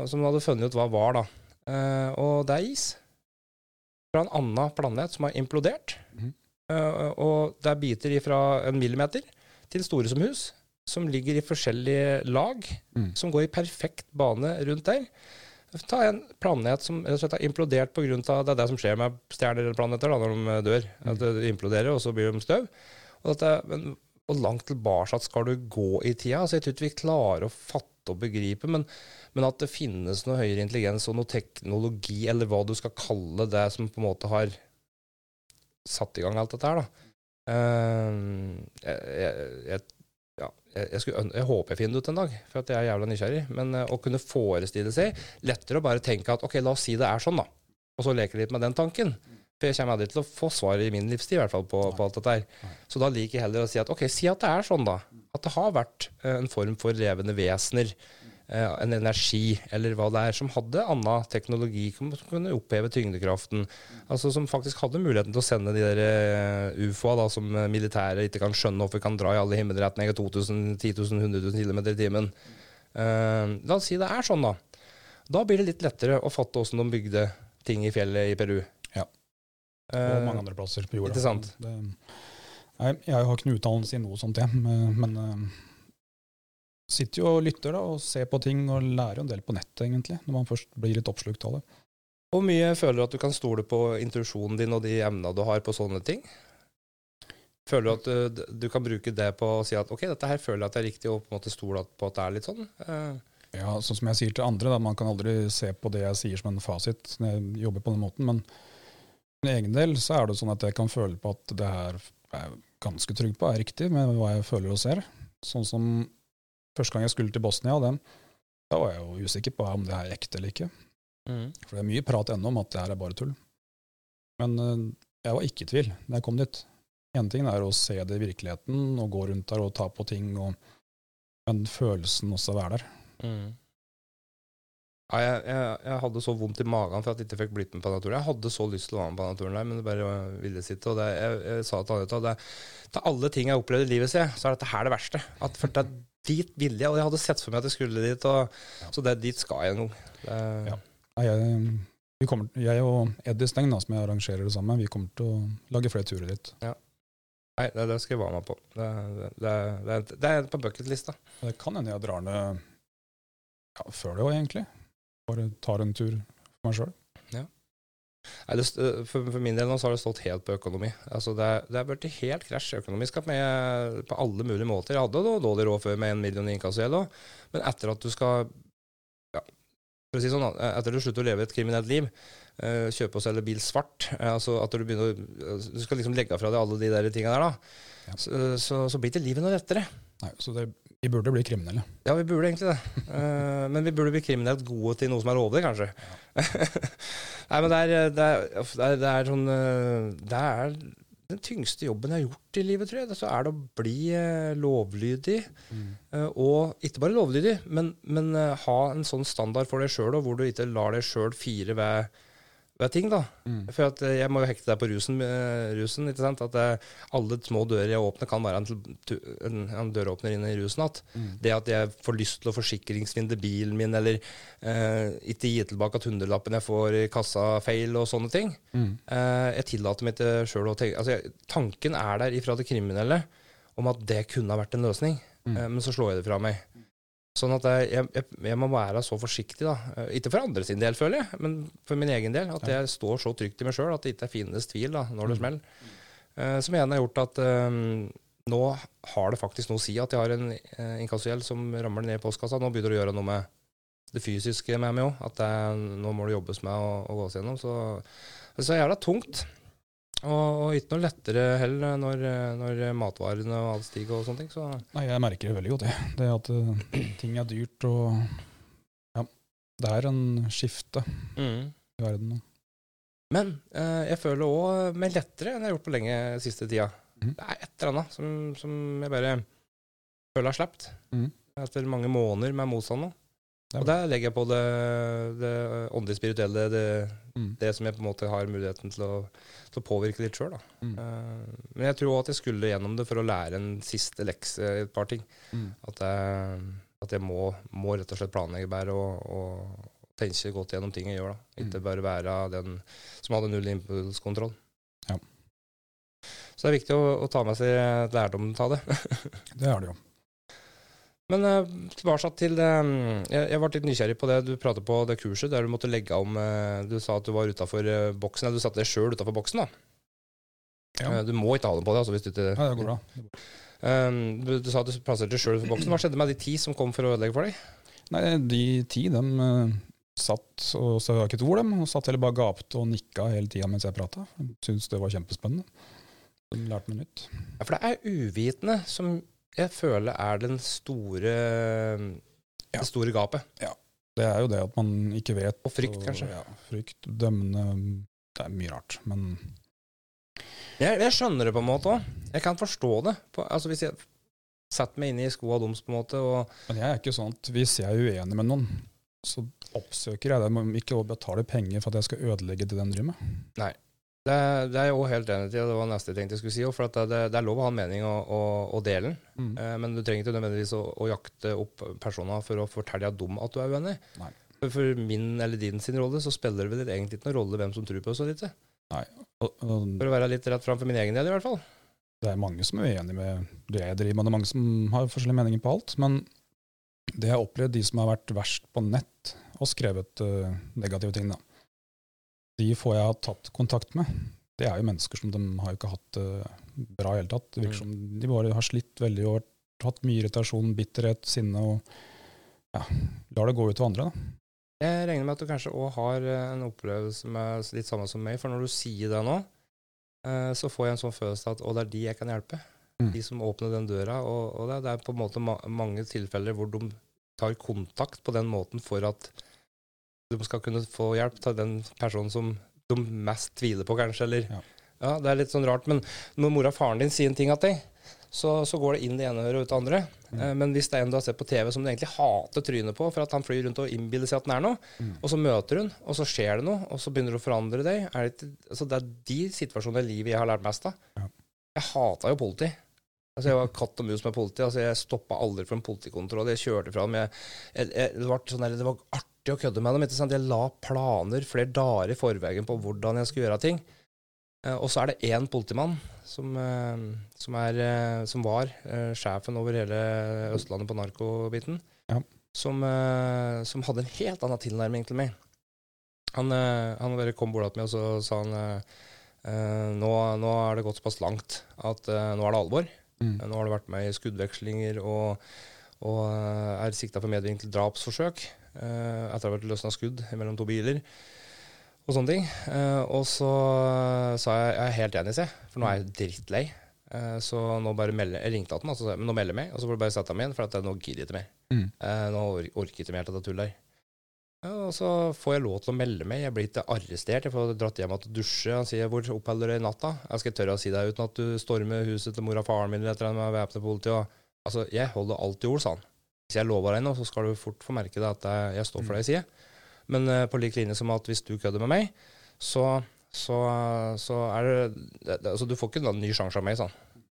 som de hadde funnet ut hva var, da. Eh, og det er is. Fra en annen planet som har implodert. Mm. Uh, og det er biter fra en millimeter til store som hus, som ligger i forskjellige lag, Mm. som går i perfekt bane rundt der. Ta en planet som rett og slett har implodert pga. det er det som skjer med stjerner eller planeter da, når de dør. At de imploderer, og så blir de støv. Og dette, men hvor langt tilbake skal du gå i tida? Altså, jeg tror ikke vi klarer å fatte og begripe, men, men at det finnes noe høyere intelligens og noe teknologi, eller hva du skal kalle det, som på en måte har satt i gang alt dette her, da. Uh, jeg, jeg, ja, jeg, skulle, jeg håper jeg finner det ut en dag, for jeg er jævla nysgjerrig. Men uh, å kunne forestille seg Lettere å bare tenke at ok, la oss si det er sånn, da. Og så leke litt med den tanken. For jeg kommer aldri til å få svar i min livstid, i hvert fall, på, på alt dette her. Så da liker jeg heller å si at ok, si at det er sånn, da. At det har vært eh, en form for levende vesener. eh, En energi, eller hva det er, som hadde annen teknologi, som kunne oppheve tyngdekraften. Altså Som faktisk hadde muligheten til å sende de der uh, ufoa da, som eh, militæret ikke kan skjønne hvorfor kan dra i alle himmelretninger 2000, 10 000, 100 000 km i timen. Eh, la oss si det er sånn, da. Da blir det litt lettere å fatte åssen de bygde ting i fjellet i Peru. Eh, Og mange andre plasser på jorda. Det, nei, jeg har ikke noe utdannelse i noe sånt, jeg. Men, men eh, sitter jo og lytter da, og ser på ting og lærer en del på nettet, egentlig. Når man først blir litt oppslukt av det. Hvor mye føler du at du kan stole på intuisjonen din og de evnene du har på sånne ting? Føler du at du, du kan bruke det på å si at ok, dette her føler jeg at det er riktig, og på en måte stole på at det er litt sånn? Eh, Ja, sånn som jeg sier til andre, da, man kan aldri se på det jeg sier som en fasit når jeg jobber på den måten, men min egen del så er det sånn at jeg kan føle på at det her er jeg ganske trygg på er riktig med hva jeg føler og ser. Sånn som første gang jeg skulle til Bosnia, den, da var jeg jo usikker på om det her er ekte eller ikke. For det er mye prat ennå om at det her er bare tull. Men eh, jeg var ikke i tvil da jeg kom dit. En ting er å se det i virkeligheten og gå rundt der og ta på ting, og, men følelsen også å være der. Mm. Ja, jeg, jeg, jeg hadde så vondt i magen for at jeg ikke fikk blitt med på naturen. turen. Jeg hadde så lyst til å være med på naturen turen, der, men det bare ville sitte. Og det, jeg, jeg sa til Anita at av alle ting jeg har opplevd i livet, så er dette her det verste. At for det dit ville jeg, og jeg hadde sett for meg at jeg skulle dit. Og, Ja. Så det, dit skal jeg en gang. Ja. Jeg, vi kommer, jeg og Eddie Steng, da, som jeg arrangerer det sammen vi kommer til å lage flere turer dit. Nei, det, det skal jeg være med på. Det, det, det, det, er- det er på bucketlista. Det kan hende jeg drar ned ja, før det òg, egentlig. Bare tar en tur for meg sjøl. Nei, det, for, for min del nå så har det stått helt på økonomi. Altså det, det er blitt helt krasj økonomisk med, på alle mulige måter. Jeg hadde da dårlig råd før med en million i inkassogjeld òg, men etter at du skal ja, for å si sånn, etter du slutter å leve et kriminelt liv, eh, kjøpe og selge bil svart, eh, altså at du begynner Du skal liksom legge fra deg alle de der tingene der, da. Ja. Så, så, så blir ikke livet noe lettere. Nei, så det, vi burde bli kriminelle. Ja, vi burde egentlig det. Eh, men vi burde bli kriminelt gode til noe som er lovlig, kanskje. Nei, men det er, det, er, det, er, det er sånn eh, Det er den tyngste jobben jeg har gjort i livet, tror jeg. Så er det å bli eh, lovlydig. eh, og ikke bare lovlydig, men, men eh, ha en sånn standard for deg sjøl, hvor du ikke lar deg sjøl fire ved, ved ting, da. Mm. For at eh, jeg må jo hekte deg på rusen, eh, rusen ikke sant? At jeg, alle små dører jeg åpner, kan være en, en, en døråpner inn i rusen igjen. Mm. Det at jeg får lyst til å forsikringsvinde bilen min, eller eh, ikke gi tilbake at hundrelappen jeg får i kassa feil, og sånne ting. Mm. Eh, jeg tillater meg ikke sjøl å tenke altså, jeg, Tanken er der ifra det kriminelle om at det kunne ha vært en løsning, Mm. eh, men så slår jeg det fra meg. Sånn at jeg, jeg, jeg må være så forsiktig, da. Eh, Ikke for andre sin del, føler jeg, men for min egen del. At jeg står så trygt i meg sjøl at det ikke finnes tvil da, når det Mm. smeller. Uh, som igjen har gjort at um, nå har det faktisk noe å si at jeg har en uh, inkassogjeld som rammer ned i postkassa. Nå begynner det å gjøre noe med det fysiske med meg òg. At det, nå må det jobbes med å, å gå seg gjennom. Så det er det jævla tungt. Og, og ikke noe lettere heller når, når matvarene og alt stiger og sånne ting. Så Nei, jeg merker det veldig godt, jeg. Det at eh, ting er dyrt og Ja. Det er en skifte i verden nå. Men eh, jeg føler òg meg lettere enn jeg har gjort på lenge siste tida. Mm. Det er et eller annet som, som jeg bare føler har sluppet. Mm. Etter mange måneder med motstand nå. Og der legger jeg på det, det åndelige, spirituelle, det, Mm. det som jeg på en måte har muligheten til å, til å påvirke litt sjøl. Mm. men jeg tror òg at jeg skulle gjennom det for å lære en siste lekse i et par ting. Mm. At jeg, at jeg må, må rett og slett planlegge bedre og, og tenke godt gjennom ting jeg gjør. da. Ikke Mm. bare være den som hadde null impulskontroll. Ja. Så det er viktig å, å ta med seg lærdom av det. Det er det jo. Men uh, tilbake til det jeg, ble litt nysgjerrig på det du pratet på det kurset der du måtte legge om eh, Du sa at du var utafor boksen, eller du satte deg sjøl utafor boksen. da. Ja. Eh, du må ikke ha den på deg. altså hvis du ikke... Ja, det går bra. Det går. Du, du sa at du plasserte deg sjøl utenfor boksen. Hva skjedde med de ti som kom for å ødelegge for deg? Nei, de ti, de eh, satt og sa ikke et ord, dem. Og satt heller bare gapte og nikka hele tida mens jeg prata. Syntes det var kjempespennende. De lærte meg nytt. Ja, For det er uvitende som jeg føler er den store Ja. det store gapet. Det er jo det at man ikke vet. Og frykt, kanskje. Ja, frykt, dømmende Det er mye rart. Men Jeg, jeg skjønner det på en måte òg. Jeg kan forstå det. På, altså Hvis jeg setter meg inn i skoa deres, på en måte, og Men jeg er ikke sånn at hvis jeg er uenig med noen, så oppsøker jeg dem ikke å betale penger for at jeg skal ødelegge det de driver med. Det, det er jeg òg helt enig i, og det var neste tenkte jeg skulle si. For at det, det er lov å ha en mening og, og, og dele den. Mm. Eh, men du trenger ikke nødvendigvis å, å jakte opp personer for å fortelle dem at du er uenig. Nei. For, for min eller din sin rolle så spiller det vel egentlig ikke noen rolle hvem som tror på oss og ikke. Nei. og For å være litt rett fram for min egen del, i hvert fall. det er mange som er uenig med det jeg driver med, det er mange som har forskjellige meninger på alt. Men det jeg har opplevd, de som har vært verst på nett og skrevet uh, negative ting, da, de få jeg har tatt kontakt med, det er jo mennesker som de har jo ikke hatt det bra i hele tatt. Det virker Mm. som de bare har slitt veldig og hatt mye irritasjon, bitterhet, sinne og ja, lar det gå ut over andre. da. Jeg regner med at du kanskje òg har eh, en opplevelse med litt samme som meg, for når du sier det nå, eh, så får jeg en sånn følelse av at å, det er de jeg kan hjelpe. Mm. De som åpner den døra. Og, og det, det er på en måte ma mange tilfeller hvor de tar kontakt på den måten for at de skal kunne få hjelp til den personen som de mest tviler på, kanskje. Eller Ja. ja. det er litt sånn rart. Men når mora og faren din sier en ting til deg, så, så går det inn det ene øret og ut det andre. Mm. Eh, men hvis det er en du har sett på TV som du egentlig hater trynet på for at han flyr rundt og innbiller seg at han er noe, Mm. og så møter hun, og så skjer det noe, og så begynner du å forandre deg er det, altså det er de situasjonene i livet jeg har lært mest av. Ja. Jeg hata jo politi. Altså Jeg var katt og mus med politi. Altså Jeg stoppa aldri for en politikontroll. Jeg kjørte fra dem. Jeg, jeg, jeg, det, var sånn det var artig å kødde med dem. Ikke sant? Jeg la planer flere dager i forveien på hvordan jeg skulle gjøre ting. Eh, og så er det én politimann som, eh, som, er, eh, som var sjefen over hele Østlandet på narkobiten, Ja. som, som hadde en helt annen tilnærming til meg. Han, han bare kom bort til meg og så sa han nå, nå er det gått såpass langt at nå er det alvor. Mm. Nå har du vært med i skuddvekslinger og, og er sikta for medvirkning til drapsforsøk eh, etter å ha vært løsna skudd mellom to biler og sånne ting. Uh, og så sa jeg jeg er helt enig, se, for nå er jeg drittlei. Uh, så nå bare melder Jeg ringte til han, og så sa jeg men nå melder jeg meg, og så får du bare sette ham igjen, for at jeg, nå gidder jeg ikke mer. Mm. Eh, nå or orker jeg ikke mer til det tullet her. Og så får jeg lov til å melde meg. Jeg blir ikke arrestert. Jeg får dratt hjem og dusje. Han sier 'hvor oppholder du deg i natta?' Jeg skal tørre å si det uten at du stormer huset til mor og faren min eller et eller annet med væpnet politi. Og, altså, jeg holder alt i ord, sa han. Hvis jeg lover deg noe, så skal du fort få merke det at jeg, jeg står for det jeg sier. Men uh, på lik linje som at hvis du kødder med meg, så, så, så er det, det, Altså, du får ikke en ny sjanse av meg, sånn.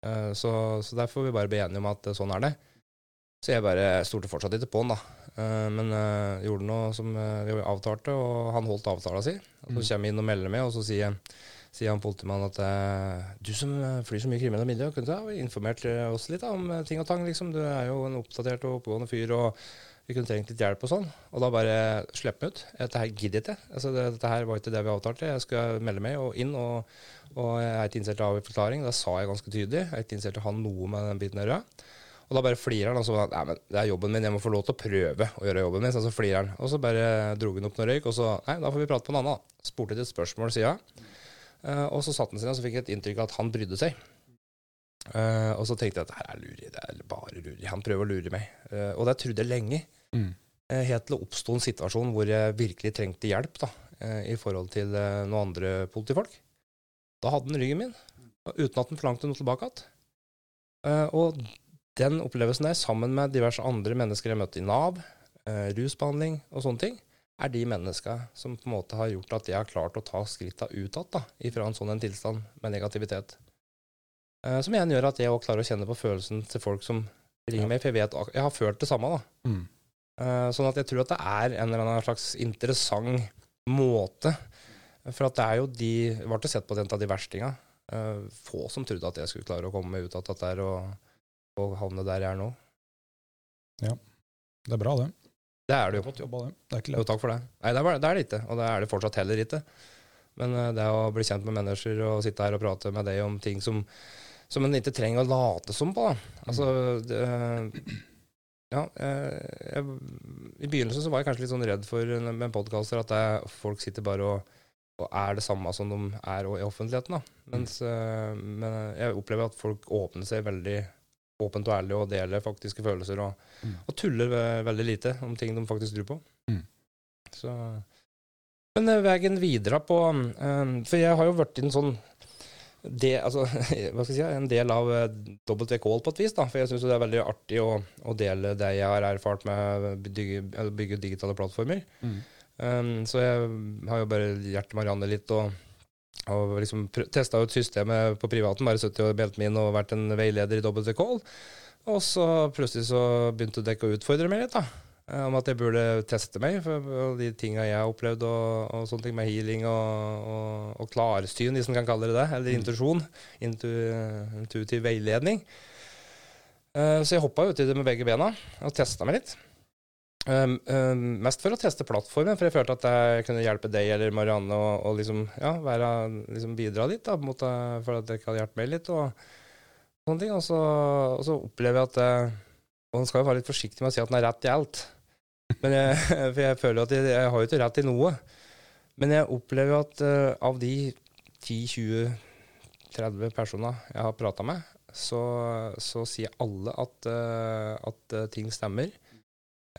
Eh, så, så der får vi bare bli enige om at eh, sånn er det. Så jeg bare stolte fortsatt ikke på han, da. Men eh, gjorde noe som vi avtalte, og han holdt avtala si. Og så Mm. kommer jeg inn og melder meg, og så sier, sier han politimannen at eh, du som eh, flyr så mye kriminelle middag, kunne du ha informert eh, oss litt da, om ting og tang? liksom. Du er jo en oppdatert og oppegående fyr, og vi kunne trengt litt hjelp og sånn. Og da bare slipp meg ut. Dette her gidder jeg ikke. Altså, det, dette her var ikke det vi avtalte. Jeg skal melde meg og inn, og, og jeg er ikke interessert i forklaring. Da sa jeg ganske tydelig. Jeg er ikke innstilt til å ha noe med den biten å gjøre. Og da bare flirer han og så Nei, men det er jobben min, jeg må få lov til å prøve å gjøre jobben min. Så, så flirer han. Og så bare dro han opp noe røyk, og så Nei, da får vi prate på en annen. da. Spurte til et spørsmål sida. Uh, og så satt han seg ned, og så fikk jeg et inntrykk av at han brydde seg. Uh, og så tenkte jeg at det her er luri, det er bare luri. Han prøver å lure meg. Uh, og det trodde jeg lenge. Mm. helt til det oppsto en situasjon hvor jeg virkelig trengte hjelp da, i forhold til noen andre politifolk. Da hadde han ryggen min, uten at han forlangte noe tilbake igjen. og den opplevelsen der, sammen med diverse andre mennesker jeg møtte i Nav, rusbehandling og sånne ting, er de menneska som på en måte har gjort at jeg har klart å ta skritta utad da, ifra en sånn en tilstand med negativitet. Eh, som igjen gjør at jeg òg klarer å kjenne på følelsen til folk som ringer Ja. meg, for jeg vet jeg har følt det samme. da. Mm. Eh, sånn at jeg tror at det er en eller annen slags interessant måte. For at det er jo de ble sett på det en av de verstinga. Eh, få som trodde at jeg skulle klare å komme meg ut av dette og, og havne der jeg er nå. Ja, Det er bra, det. Det er det jo. Godt jobba, det. Det er ikke Jo, takk for det. Nei, det er, det er det ikke, og det er det fortsatt heller ikke. Men eh, det å bli kjent med mennesker og sitte her og prate med deg om ting som, som en ikke trenger å late som på, da. Altså det, Ja, jeg, jeg, i begynnelsen så var jeg kanskje litt sånn redd for med podkaster at det, folk sitter bare og, og er det samme som de er i offentligheten, da. Mens mm. men jeg opplever at folk åpner seg veldig åpent og ærlig og deler faktiske følelser og, Mm. og tuller ve- veldig lite om ting de faktisk tror på. Mm. Så Men eh, veien videre på um, For jeg har jo vært en sånn de, altså, hva skal jeg si, en del av eh, WKL på et vis. da, For jeg syns det er veldig artig å, å dele det jeg har erfart med å bygge, bygge digitale plattformer. Mm. Um, så jeg har jo bare hjertet Marianne litt og, og liksom testa ut systemet på privaten. Bare sittet og meldt meg inn og vært en veileder i WKL. Og så plutselig så begynte dekk å utfordre meg litt, da. eh, Om at jeg burde teste meg for de tinga jeg har opplevd, og, og sånne ting med healing og, og, og klarsyn, hvis en kan kalle det det. Eller intuisjon. Intu, intuitiv veiledning. Eh, Så jeg hoppa uti det med begge bena og testa meg litt. Um, um, mest for å teste plattformen, for jeg følte at jeg kunne hjelpe deg eller Marianne og, og liksom, ja, være, liksom bidra litt, da, måte, for at dere kan hjelpe meg litt. og sånne ting. Og så, og så opplever jeg at eh, Og en skal jo være litt forsiktig med å si at en har rett i alt. Men jeg, for jeg føler at jeg, jeg har jo ikke rett i noe. Men jeg opplever at uh, av de 10-20-30 personer jeg har prata med, så, så sier alle at, uh, at ting stemmer.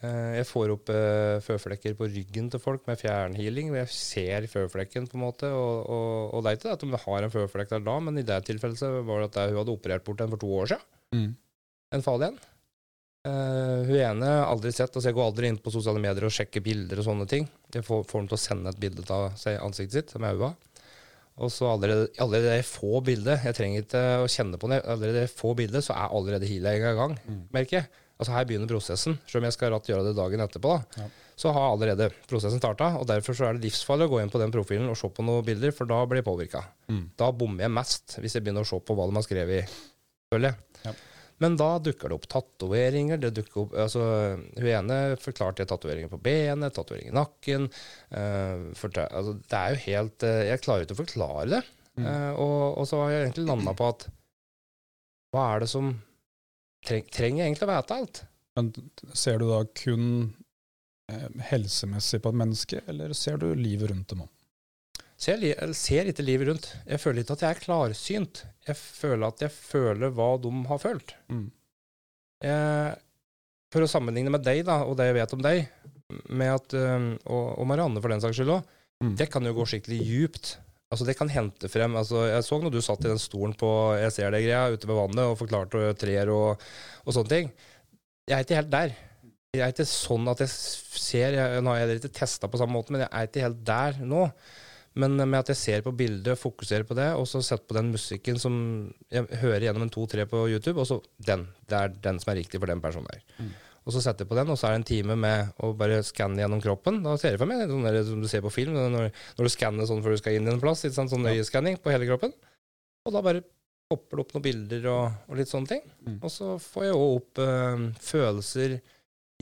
Eh, Jeg får opp eh, føflekker på ryggen til folk med fjernhealing. Jeg ser føflekken, på en måte. Og, og, og det er ikke det at de har en føflekk der da, men i det tilfellet var det at hun hadde operert bort den for to år siden. Mm. En farlig en. Eh, hun ene har aldri sett, altså jeg går aldri inn på sosiale medier og sjekker bilder og sånne ting. Jeg får, får dem til å sende et bilde av ansiktet sitt med øynene. Og så allerede, allerede jeg får bildet, jeg trenger ikke å kjenne på det, allerede jeg får bildet, så er allerede healinga i gang, Mm. merker jeg. Altså Her begynner prosessen. Selv om jeg skal ratt gjøre det dagen etterpå, da, Ja. så har allerede prosessen starta. Og derfor så er det livsfarlig å gå inn på den profilen og se på noen bilder, for da blir jeg påvirka. Mm. Da bommer jeg mest, hvis jeg begynner å se på hva de har skrevet, føler jeg. Ja. Men da dukker det opp tatoveringer. Det dukker opp, altså, hun ene forklarte tatoveringer på benet, tatovering i nakken. Uh, fortel- altså, det er jo helt uh, Jeg klarer ikke å forklare det. Mm. Uh, og, og så har jeg egentlig landa på at hva er det som treng, Trenger jeg egentlig å vite alt? Men ser du da kun eh, helsemessig på et menneske, eller ser du livet rundt dem òg? Ser, ser ikke livet rundt. Jeg føler ikke at jeg er klarsynt. Jeg føler at jeg føler hva de har følt. Mm. Jeg, for å sammenligne med deg, da, og det jeg vet om deg, med at, øhm, og, og Marianne for den saks skyld òg, Mm. det kan jo gå skikkelig djupt. Altså Det kan hente frem altså Jeg så når du satt i den stolen på Jeg ser det greia ute ved vannet og forklarte trær og, og sånne ting. Jeg er ikke helt der. Jeg er ikke sånn at jeg ser jeg, Nå har jeg ikke testa på samme måte, men jeg er ikke helt der nå. Men med at jeg ser på bildet, fokuserer på det, og så setter på den musikken som jeg hører gjennom en to-tre på YouTube, og så den. Det er den som er riktig for den personen der. Mm. Og så setter jeg på den, og så er det en time med å bare skanne gjennom kroppen. Da ser jeg for meg sånn der, som du ser på film, når, når du skanner sånn før du skal inn i en plass. Sant? Sånn Ja. øyeskanning på hele kroppen. Og da bare popper det opp noen bilder og, og litt sånne ting. Mm. Og så får jeg òg opp øh, følelser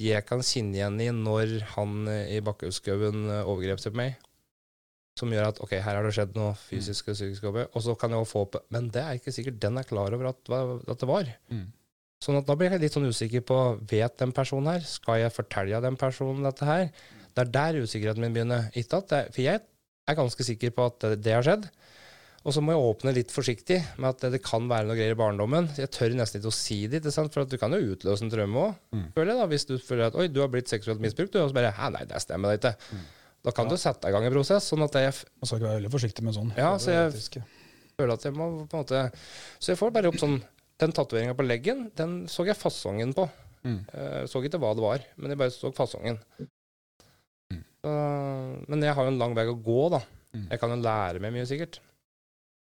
jeg kan kjenne igjen i når han eh, i Bakkhaugskauen eh, overgrep seg på meg. Som gjør at ok, her har det skjedd noe fysisk og psykisk. Og så kan jeg også få opp Men det er ikke sikkert den er klar over at, at det var. Mm. Sånn at da blir jeg litt sånn usikker på Vet den personen her? Skal jeg fortelle den personen dette her? Det er der usikkerheten min begynner. Ikke at det, for jeg er ganske sikker på at det, det har skjedd. Og så må jeg åpne litt forsiktig med at det, det kan være noe greier i barndommen. Jeg tør nesten ikke å si det, for at du kan jo utløse en traume òg. Mm. Føler jeg da, Hvis du føler at oi, du har blitt seksuelt misbrukt, du, og så bare Hæ, nei, det stemmer da ikke. Mm. Da kan Ja. du sette i gang en prosess. sånn at jeg Man skal ikke være veldig forsiktig med sånn. Ja, så jeg- føler at jeg må på en måte Så jeg får bare opp sånn Den tatoveringa på leggen, den så jeg fasongen på. Mm. Jeg så ikke hva det var, men jeg bare så fasongen. Mm. Så, men jeg har jo en lang vei å gå, da. Mm. Jeg kan jo lære meg mye, sikkert.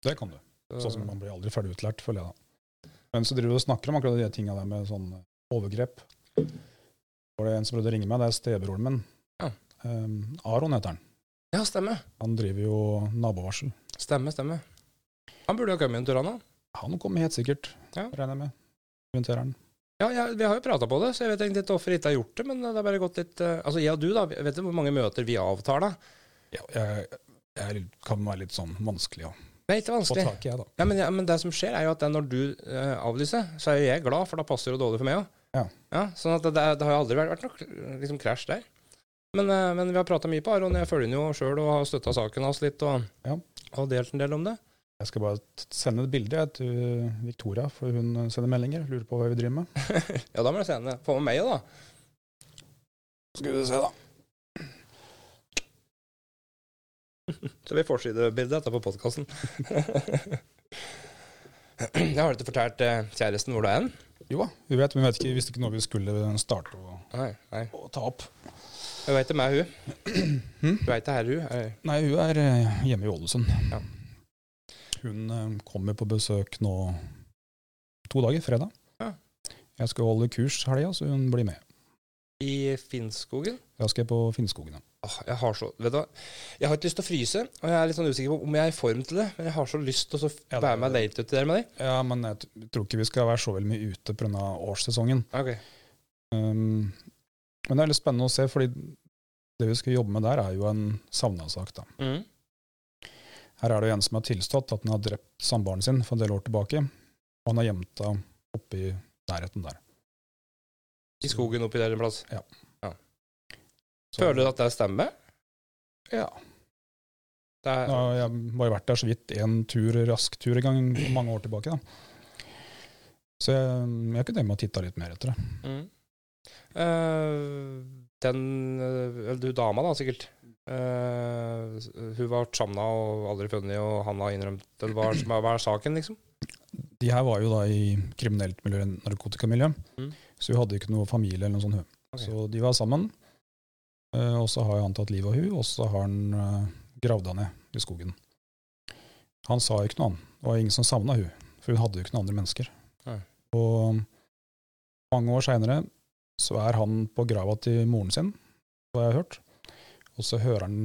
Det kan du. Sånn som Man blir aldri ferdig utlært, føler jeg da. Men så driver du og snakker om akkurat de tinga der med sånn overgrep. Var det en som prøvde å ringe meg, det er stebroren min. Ja. Um, Aron heter han. ja, stemmer. Han driver jo nabovarsel. Stemmer, stemmer. Han burde jo kommet en tur, han da. Han kommer helt sikkert, Ja. regner jeg med. Han. Ja, ja, vi har jo prata på det, så jeg vet egentlig ikke hvorfor jeg ikke har gjort det. Men det har bare gått litt uh, Altså, jeg og du, da. Vet du hvor mange møter vi avtar, da? Ja, jeg, jeg kan være litt sånn vanskelig å Det er ikke vanskelig. i, jeg, da. Ja, men, ja, men det som skjer, er jo at når du uh, avlyser, så er jo jeg glad, for da passer det dårlig for meg òg. Ja. sånn at det, det, det har jo aldri vært, vært noe liksom, krasj der. Men, eh, men vi har prata mye på Aron. Jeg følger ham jo sjøl og har støtta saken hans litt, og, Ja. og delt en del om det. Jeg skal bare sende et bilde til Victoria, for hun sender meldinger. Lurer på hva vi driver med. Ja, da må du sende. Få med meg òg, da. Skal vi se, da. Så vi forsidebildet etterpå på podkasten. jeg har ikke fortalt eh, kjæresten hvor du er hen. Jo da, vi vet, men vi vet ikke, visste ikke når vi skulle starte å, Nei, nei. å ta opp. Jeg veit det med hun. Hm? Du veit det her, hun. Nei, hun er eh, hjemme i Ålesund. Ja. Hun eh, kommer på besøk nå to dager, fredag. Ja. Jeg skal holde kurs helga, så hun blir med. I Finnskogen. Ja, skal jeg på Finnskogen. ja. Åh, jeg har så Vet du hva, jeg har ikke lyst til å fryse, og jeg er litt sånn usikker på om jeg er i form til det, men jeg har så lyst til å være med late uti der med deg. Ja, men jeg tror ikke vi skal være så veldig mye ute pga. årssesongen. Okay. Um, men det er litt spennende å se, fordi det vi skal jobbe med der, er jo en savna-sak. da. Mm. Her er det en som har tilstått at han har drept samboeren sin for en del år tilbake, og han har gjemt henne oppe i nærheten der. I skogen oppi der en plass. Så- Føler du at det stemmer? Ja. Det er, Ja, jeg har bare vært der så vidt en tur, rask tur en gang mange år tilbake. da. Så jeg, jeg kunne tenkt meg å titte litt mer etter det. mm. Uh, den uh, Du dama, da, sikkert. Eh, hun var savna og aldri funnet, og han har innrømt det. hva, er- hva er saken, liksom? De her var jo da i kriminelt miljø, narkotikamiljø, Mm. så hun hadde ikke noe familie eller noe sånt. hun. Ok. Så de var sammen, uh, og så har han tatt livet av hun, og så har han uh, gravd henne ned i skogen. Han sa ikke noe annet. Det var ingen som savna hun, for hun hadde jo ikke noen andre mennesker. Nei. Og mange år seinere så er han på grava til moren sin, hva jeg har hørt, og så hører han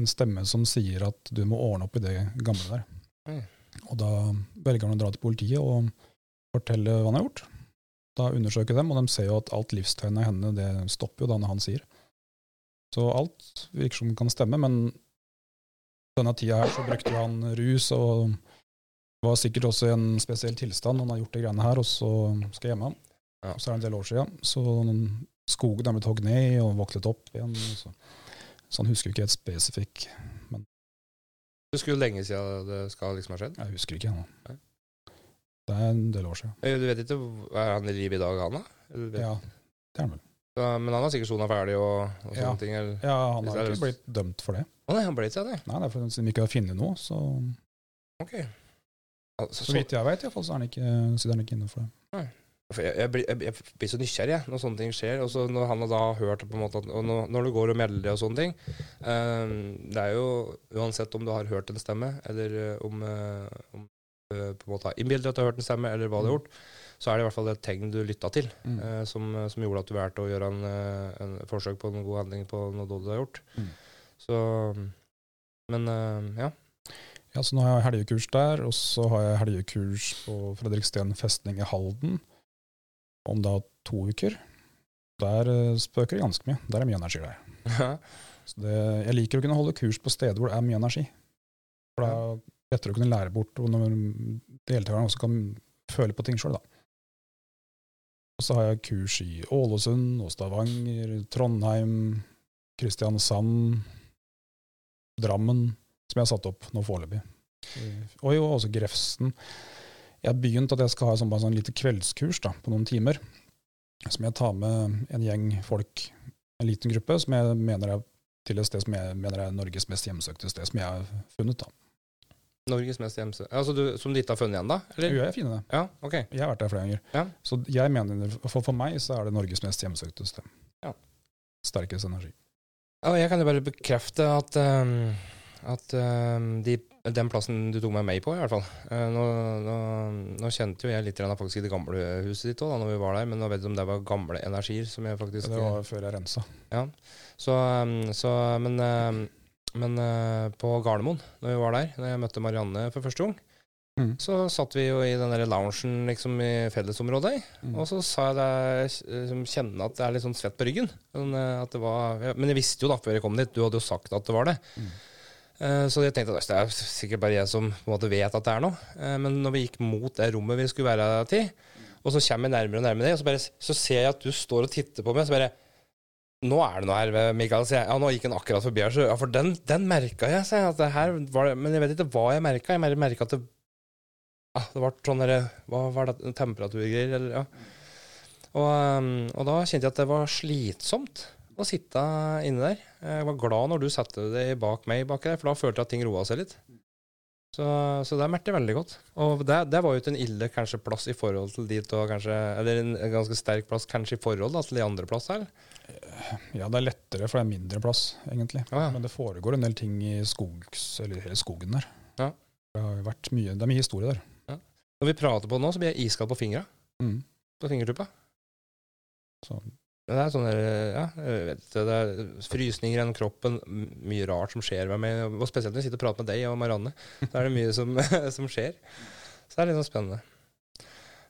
en stemme som sier at du må ordne opp i det gamle der. Mm. Og da velger han å dra til politiet og fortelle hva han har gjort. Da undersøker dem, og de ser jo at alt livstegn av henne det stopper jo da når han sier. Så alt virker som kan stemme, men denne tida her så brukte han rus, og var sikkert også i en spesiell tilstand. Han har gjort de greiene her, og så skal jeg hjemme. Ja. Så er det en del år siden. Så skogen er blitt hogd ned og voklet opp igjen. Så, så han husker jo ikke helt spesifikk. Det skulle lenge siden det skal liksom ha skjedd. Jeg husker ikke ennå. Det er en del år siden. Eh, Du vet ikke Er han i live i dag, han da? Eller vet- Ja, det er han vel. Så, men han har sikkert sona ferdig og, og sånne Ja. ting? Eller? Ja, han Hvis har det er ikke blitt dømt for det. Å nei, han ble ikke det? Nei, det er fordi siden vi ikke har funnet noe, så, Ok. Altså, så vidt jeg vet, i hvert fall, så er han ikke, sitter han ikke inne for det. For jeg, jeg, blir, jeg, jeg blir så nysgjerrig når sånne ting skjer. Og så når han har da hørt på en måte at, når, når du går og melder og sånne ting um, Det er jo uansett om du har hørt en stemme, eller eh, om, eh, om eh, på en måte har innbildet at du har hørt en stemme, eller hva du har gjort, så er det i hvert fall et tegn du lytta til, Mm. uh, som, som gjorde at du valgte å gjøre en, en forsøk på en god handling på noe du har gjort. Mm. Så Men uh, ja. Ja, så nå har jeg helgekurs der, og så har jeg helgekurs på Fredriksten festning i Halden om da to uker. Der eh, spøker det ganske mye. Der er mye energi der. Så det, jeg liker å kunne holde kurs på steder hvor det er mye energi. For da er det lettere å kunne lære bort, og når deltakerne også kan føle på ting sjøl, da. Og så har jeg kurs i Ålesund og Stavanger, Trondheim, Kristiansand, Drammen, som jeg har satt opp nå foreløpig. Og jo, også Grefsen. Jeg har begynt at jeg skal ha sånn, sånn lite kveldskurs da, på noen timer, som jeg tar med en gjeng folk, en liten gruppe, som jeg mener er til et sted som jeg mener er Norges mest hjemsøkte sted, som jeg har funnet. da. Norges mest hjemsøkte Altså du, som du ikke har funnet igjen, da? Eller? Jo, jeg finner det. Ja, ok. Jeg har vært der flere ganger. Ja. Så jeg mener, for, for meg så er det Norges mest hjemsøkte sted. Ja. Sterkest energi. Ja, jeg kan jo bare bekrefte at, um, at um, de, den plassen du tok meg med på, i hvert fall eh, nå, nå, nå kjente jo jeg litt av faktisk i det gamle huset ditt òg, når vi var der, men nå vet du om det var gamle energier som jeg faktisk Det var før jeg rensa. Så, ehm, så Men, ehm, men eh, på Gardermoen, når vi var der, når jeg møtte Marianne for første gang, Mm. så satt vi jo i den der loungen liksom i fellesområdet. Mm. Og så sa jeg det, liksom kjenne at det er litt sånn svett på ryggen. Men, eh, at det var, ja, men jeg visste jo da før jeg kom dit, du hadde jo sagt at det var det. Mm. Eh, Så jeg tenkte at det er sikkert bare jeg som på en måte vet at det er noe. Eh, Men når vi gikk mot det rommet vi skulle være til, og så kommer jeg nærmere og nærmere det, og så, bare, så ser jeg at du står og titter på meg, så bare nå er det noe her, Mikael. sier jeg, ja, nå gikk han akkurat forbi her, så ja, for den, den merka jeg. sier jeg at det her var det, men jeg vet ikke hva jeg merka. Jeg merka at det ja, det ble sånn derre Hva var det? Temperaturgreier, eller ja. Og, um, og da kjente jeg at det var slitsomt å sitte inne der. Jeg var glad når du satte deg bak meg bak der, for da følte jeg at ting roa seg litt. Så, så det merket jeg veldig godt. Og det, det var jo ikke en ille kanskje plass i forhold til dit, og kanskje, eller en, ganske sterk plass kanskje i forhold da, til de andre plassene. Ja, det er lettere, for det er mindre plass, egentlig. Ah, ja. Men det foregår en del ting i skogs, eller hele skogen der. Ja. Det har vært mye, det er mye historie der. Når vi prater på det nå, så blir jeg iskald på fingra. Mm. På fingertuppa. Så, Men Det er sånn ja, det er frysninger gjennom kroppen, mye rart som skjer med meg. Og spesielt når jeg sitter og prater med deg og Marianne. Da er det mye som, som skjer. Så det er litt sånn spennende.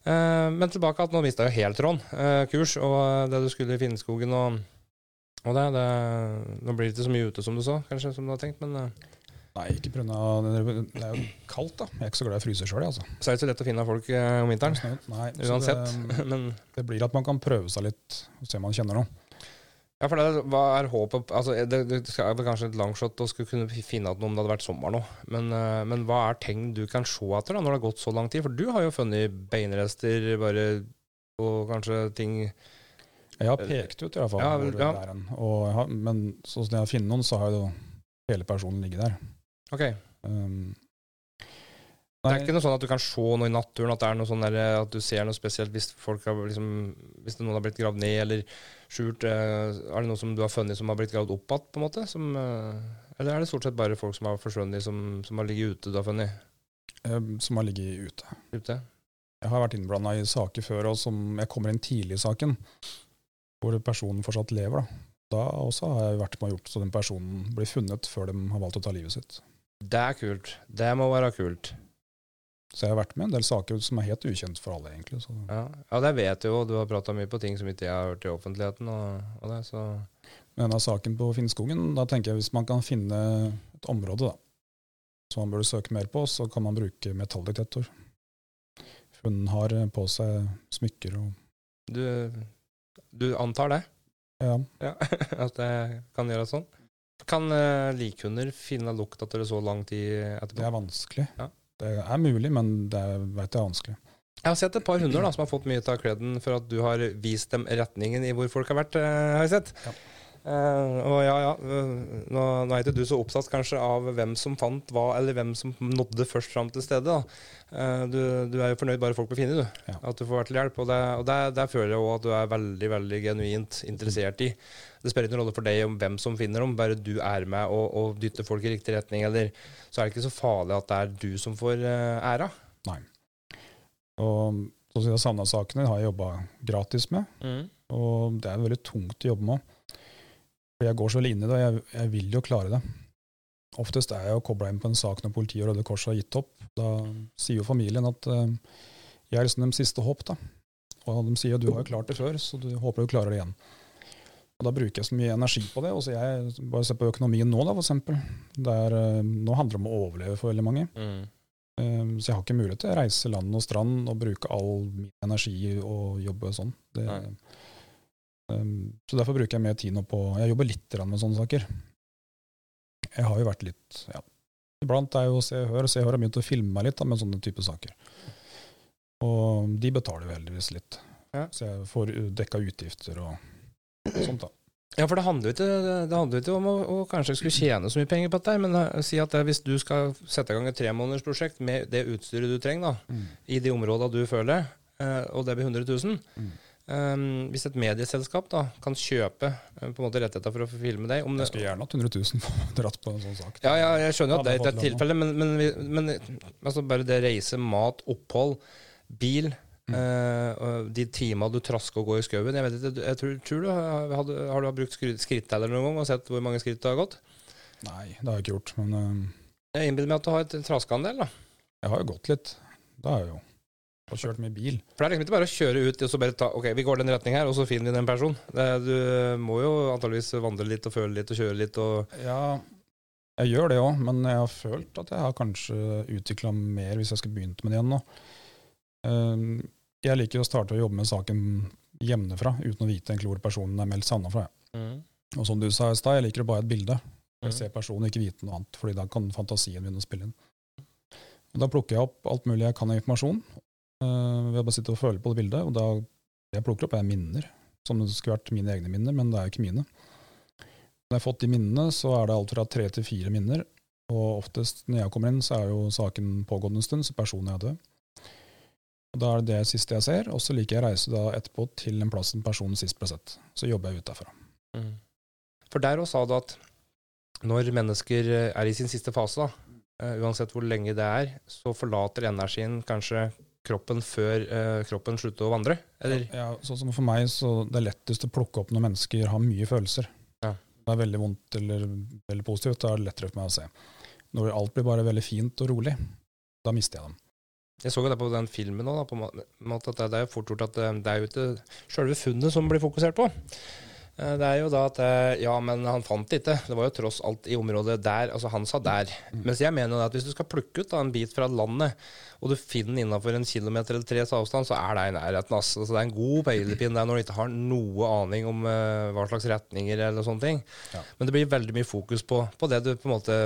Eh, men tilbake at nå mista jeg helt Trond eh, kurs, og det du skulle i Finnskogen og, og det, det Nå blir det ikke så mye ute som du så, kanskje, som du har tenkt, men eh, nei, ikke pga. Det er jo kaldt, da. Jeg er ikke så glad i å fryse sjøl, altså. så er det ikke så lett å finne folk eh, om vinteren. Nei, Uansett. Det, Men det blir at man kan prøve seg litt, og se om man kjenner noe. Ja, for det, hva er håpet altså, det, det er kanskje et langshot å skulle kunne finne ut noe om det hadde vært sommer nå. Men, eh, men hva er tegn du kan se etter da, når det har gått så lang tid? For du har jo funnet beinrester bare og kanskje ting Jeg har pekt ut i hvert fall Ja, hvor ja. det er en. Og har, men sånn som jeg finner noen, så har jo hele personen ligget der. Ok. Um, Det er ikke noe sånn at du kan se noe i naturen, at det er noe sånn der, at du ser noe spesielt hvis folk har liksom Hvis noen har blitt gravd ned eller skjult? eh, Er det noe som du har funnet som har blitt gravd opp igjen, på en måte? Som, eh, eller er det stort sett bare folk som har forsvunnet, som, som har ligget ute, du har funnet? um, som har ligget ute. Ute? Jeg har vært innblanda i saker før, og som jeg kommer inn tidlig i saken, hvor personen fortsatt lever. Da Da også har jeg vært med og gjort så den personen blir funnet før de har valgt å ta livet sitt. Det er kult. Det må være kult. Så jeg har vært med en del saker som er helt ukjent for alle, egentlig. Så. Ja, ja det vet jeg jo. Du har prata mye på ting som ikke jeg har hørt i offentligheten. Og, og det, så Men denne saken på Finnskogen, da tenker jeg hvis man kan finne et område da, som man burde søke mer på, så kan man bruke metalldetektor. Hun har på seg smykker og du, du antar det? ja, Ja, At det kan gjøre sånn? Kan uh, likhunder finne lukt etter så lang tid etterpå? det er vanskelig. Ja. Det er mulig, men det vet jeg er vanskelig. Jeg har sett et par hunder da, som har fått mye av kreden for at du har vist dem retningen i hvor folk har vært, Uh, har jeg sett. Ja. Eh, og ja, ja, uh, nå, nå er ikke du så opptatt kanskje av hvem som fant hva, eller hvem som nådde først fram til stedet. Eh, du, du er jo fornøyd bare folk blir funnet, du. Ja. At du får vært til hjelp. Og, det, og der, der føler jeg òg at du er veldig veldig genuint interessert i. Det spiller ikke noen rolle for deg om hvem som finner dem, bare du er med og, og dytter folk i riktig retning. Eller så er det ikke så farlig at det er du som får æra. æra. Og Så som Savna-sakene har jeg jobba gratis med, Mm. og det er veldig tungt å jobbe med. For jeg går så veldig inn i det, og jeg, jeg vil jo klare det. Oftest er jeg jo kobla inn på en sak når politiet og Røde Kors har gitt opp. Da sier jo familien at uh, jeg er liksom deres siste håp, da. Og de sier at du har jo klart det før, så du håper du klarer det igjen. Og Da bruker jeg så mye energi på det. og så jeg Bare se på økonomien nå, da, for eksempel. Der, er, eh, nå handler det om å overleve for veldig mange. Mm. Eh, Så jeg har ikke mulighet til å reise land og strand og bruke all min energi og jobbe sånn. Det, Nei. Um, så derfor bruker jeg mer tid nå på Jeg jobber litt med sånne saker. Jeg har jo vært litt ja, Iblant er jo Se og Hør. Se og Hør har begynt å filme meg litt da, med sånne type saker. Og de betaler jo heldigvis litt. Ja. Så jeg får dekka utgifter og sånt, da. Ja, for det handler jo ikke, det handler ikke om å, å kanskje skulle tjene så mye penger på dette, men eh, si at det, hvis du skal sette i gang et tremånedersprosjekt med det utstyret du trenger da, i de områdene du føler, eh, og det blir 100 000 Mm. Eh, Hvis et medieselskap da kan kjøpe eh, på en måte rettigheter for å filme deg om det, Jeg skulle gjerne hatt 100 000 dratt på en sånn sak. Ja, ja, jeg skjønner jo at det det er tilfellet, et tilfelle, men, men, men altså bare det reise, mat, opphold, bil Mm. eh, de timene du trasker og går i skauen Jeg vet ikke, jeg tror, tror du har, har du brukt skritteller noen gang og sett hvor mange skritt du har gått? Nei, det har jeg ikke gjort. Men uh, Jeg innbiller meg at du har et traskeandel, da. jeg har jo gått litt. Det har jeg jo. Og kjørt mye bil. For det er liksom ikke bare å kjøre ut og så bare ta Ok, vi går den retning her, og så finner vi den personen. Du må jo antageligvis vandre litt og føle litt og kjøre litt og Ja, jeg gjør det òg, men jeg har følt at jeg har kanskje utvikla mer hvis jeg skulle begynt med det igjen nå. Um, jeg liker å starte å jobbe med saken hjemmefra, uten å vite egentlig hvor personen er meldt savna fra. Mm. Og som du sa i stad, jeg liker å bare ha et bilde. Jeg ser personen, ikke vite noe annet, fordi da kan fantasien begynne å spille inn. Og da plukker jeg opp alt mulig jeg kan av informasjon, uh, ved å bare sitte og føle på det bildet. Og da det jeg plukker opp, er minner, som det skulle vært mine egne minner, men det er jo ikke mine. Når jeg har fått de minnene, så er det alt fra tre til fire minner. Og oftest når jeg kommer inn, så er jo saken pågått en stund, så personen er død. Og Da er det det siste jeg ser, og så liker jeg å reise da etterpå til en plass en personen sist ble sett. Så jobber jeg ut derfra. Mm. For der også sa du at når mennesker eh, er i sin siste fase, da, eh, uansett hvor lenge det er, så forlater energien kanskje kroppen før eh, kroppen slutter å vandre? Eller? Ja, sånn som for meg, så det er lettest å plukke opp når mennesker har mye følelser. Ja. Det er veldig vondt eller veldig positivt, da er det lettere for meg å se. Når alt blir bare veldig fint og rolig, da mister jeg dem. Jeg så jo det på den filmen òg, at det, er fort gjort at det, det er jo ikke sjølve funnet som blir fokusert på. Eh, Det er jo da at eh, Ja, men han fant det ikke. Det var jo tross alt i området der. Altså, han sa der. Mm. Mens jeg mener at hvis du skal plukke ut da, en bit fra landet, og du finner den innafor en kilometer eller tres avstand, så er det i nærheten. Altså, det er en god peilepinn der når du ikke har noe aning om uh, hva slags retninger eller sånne ting. Ja. Men det blir veldig mye fokus på, på det du på en måte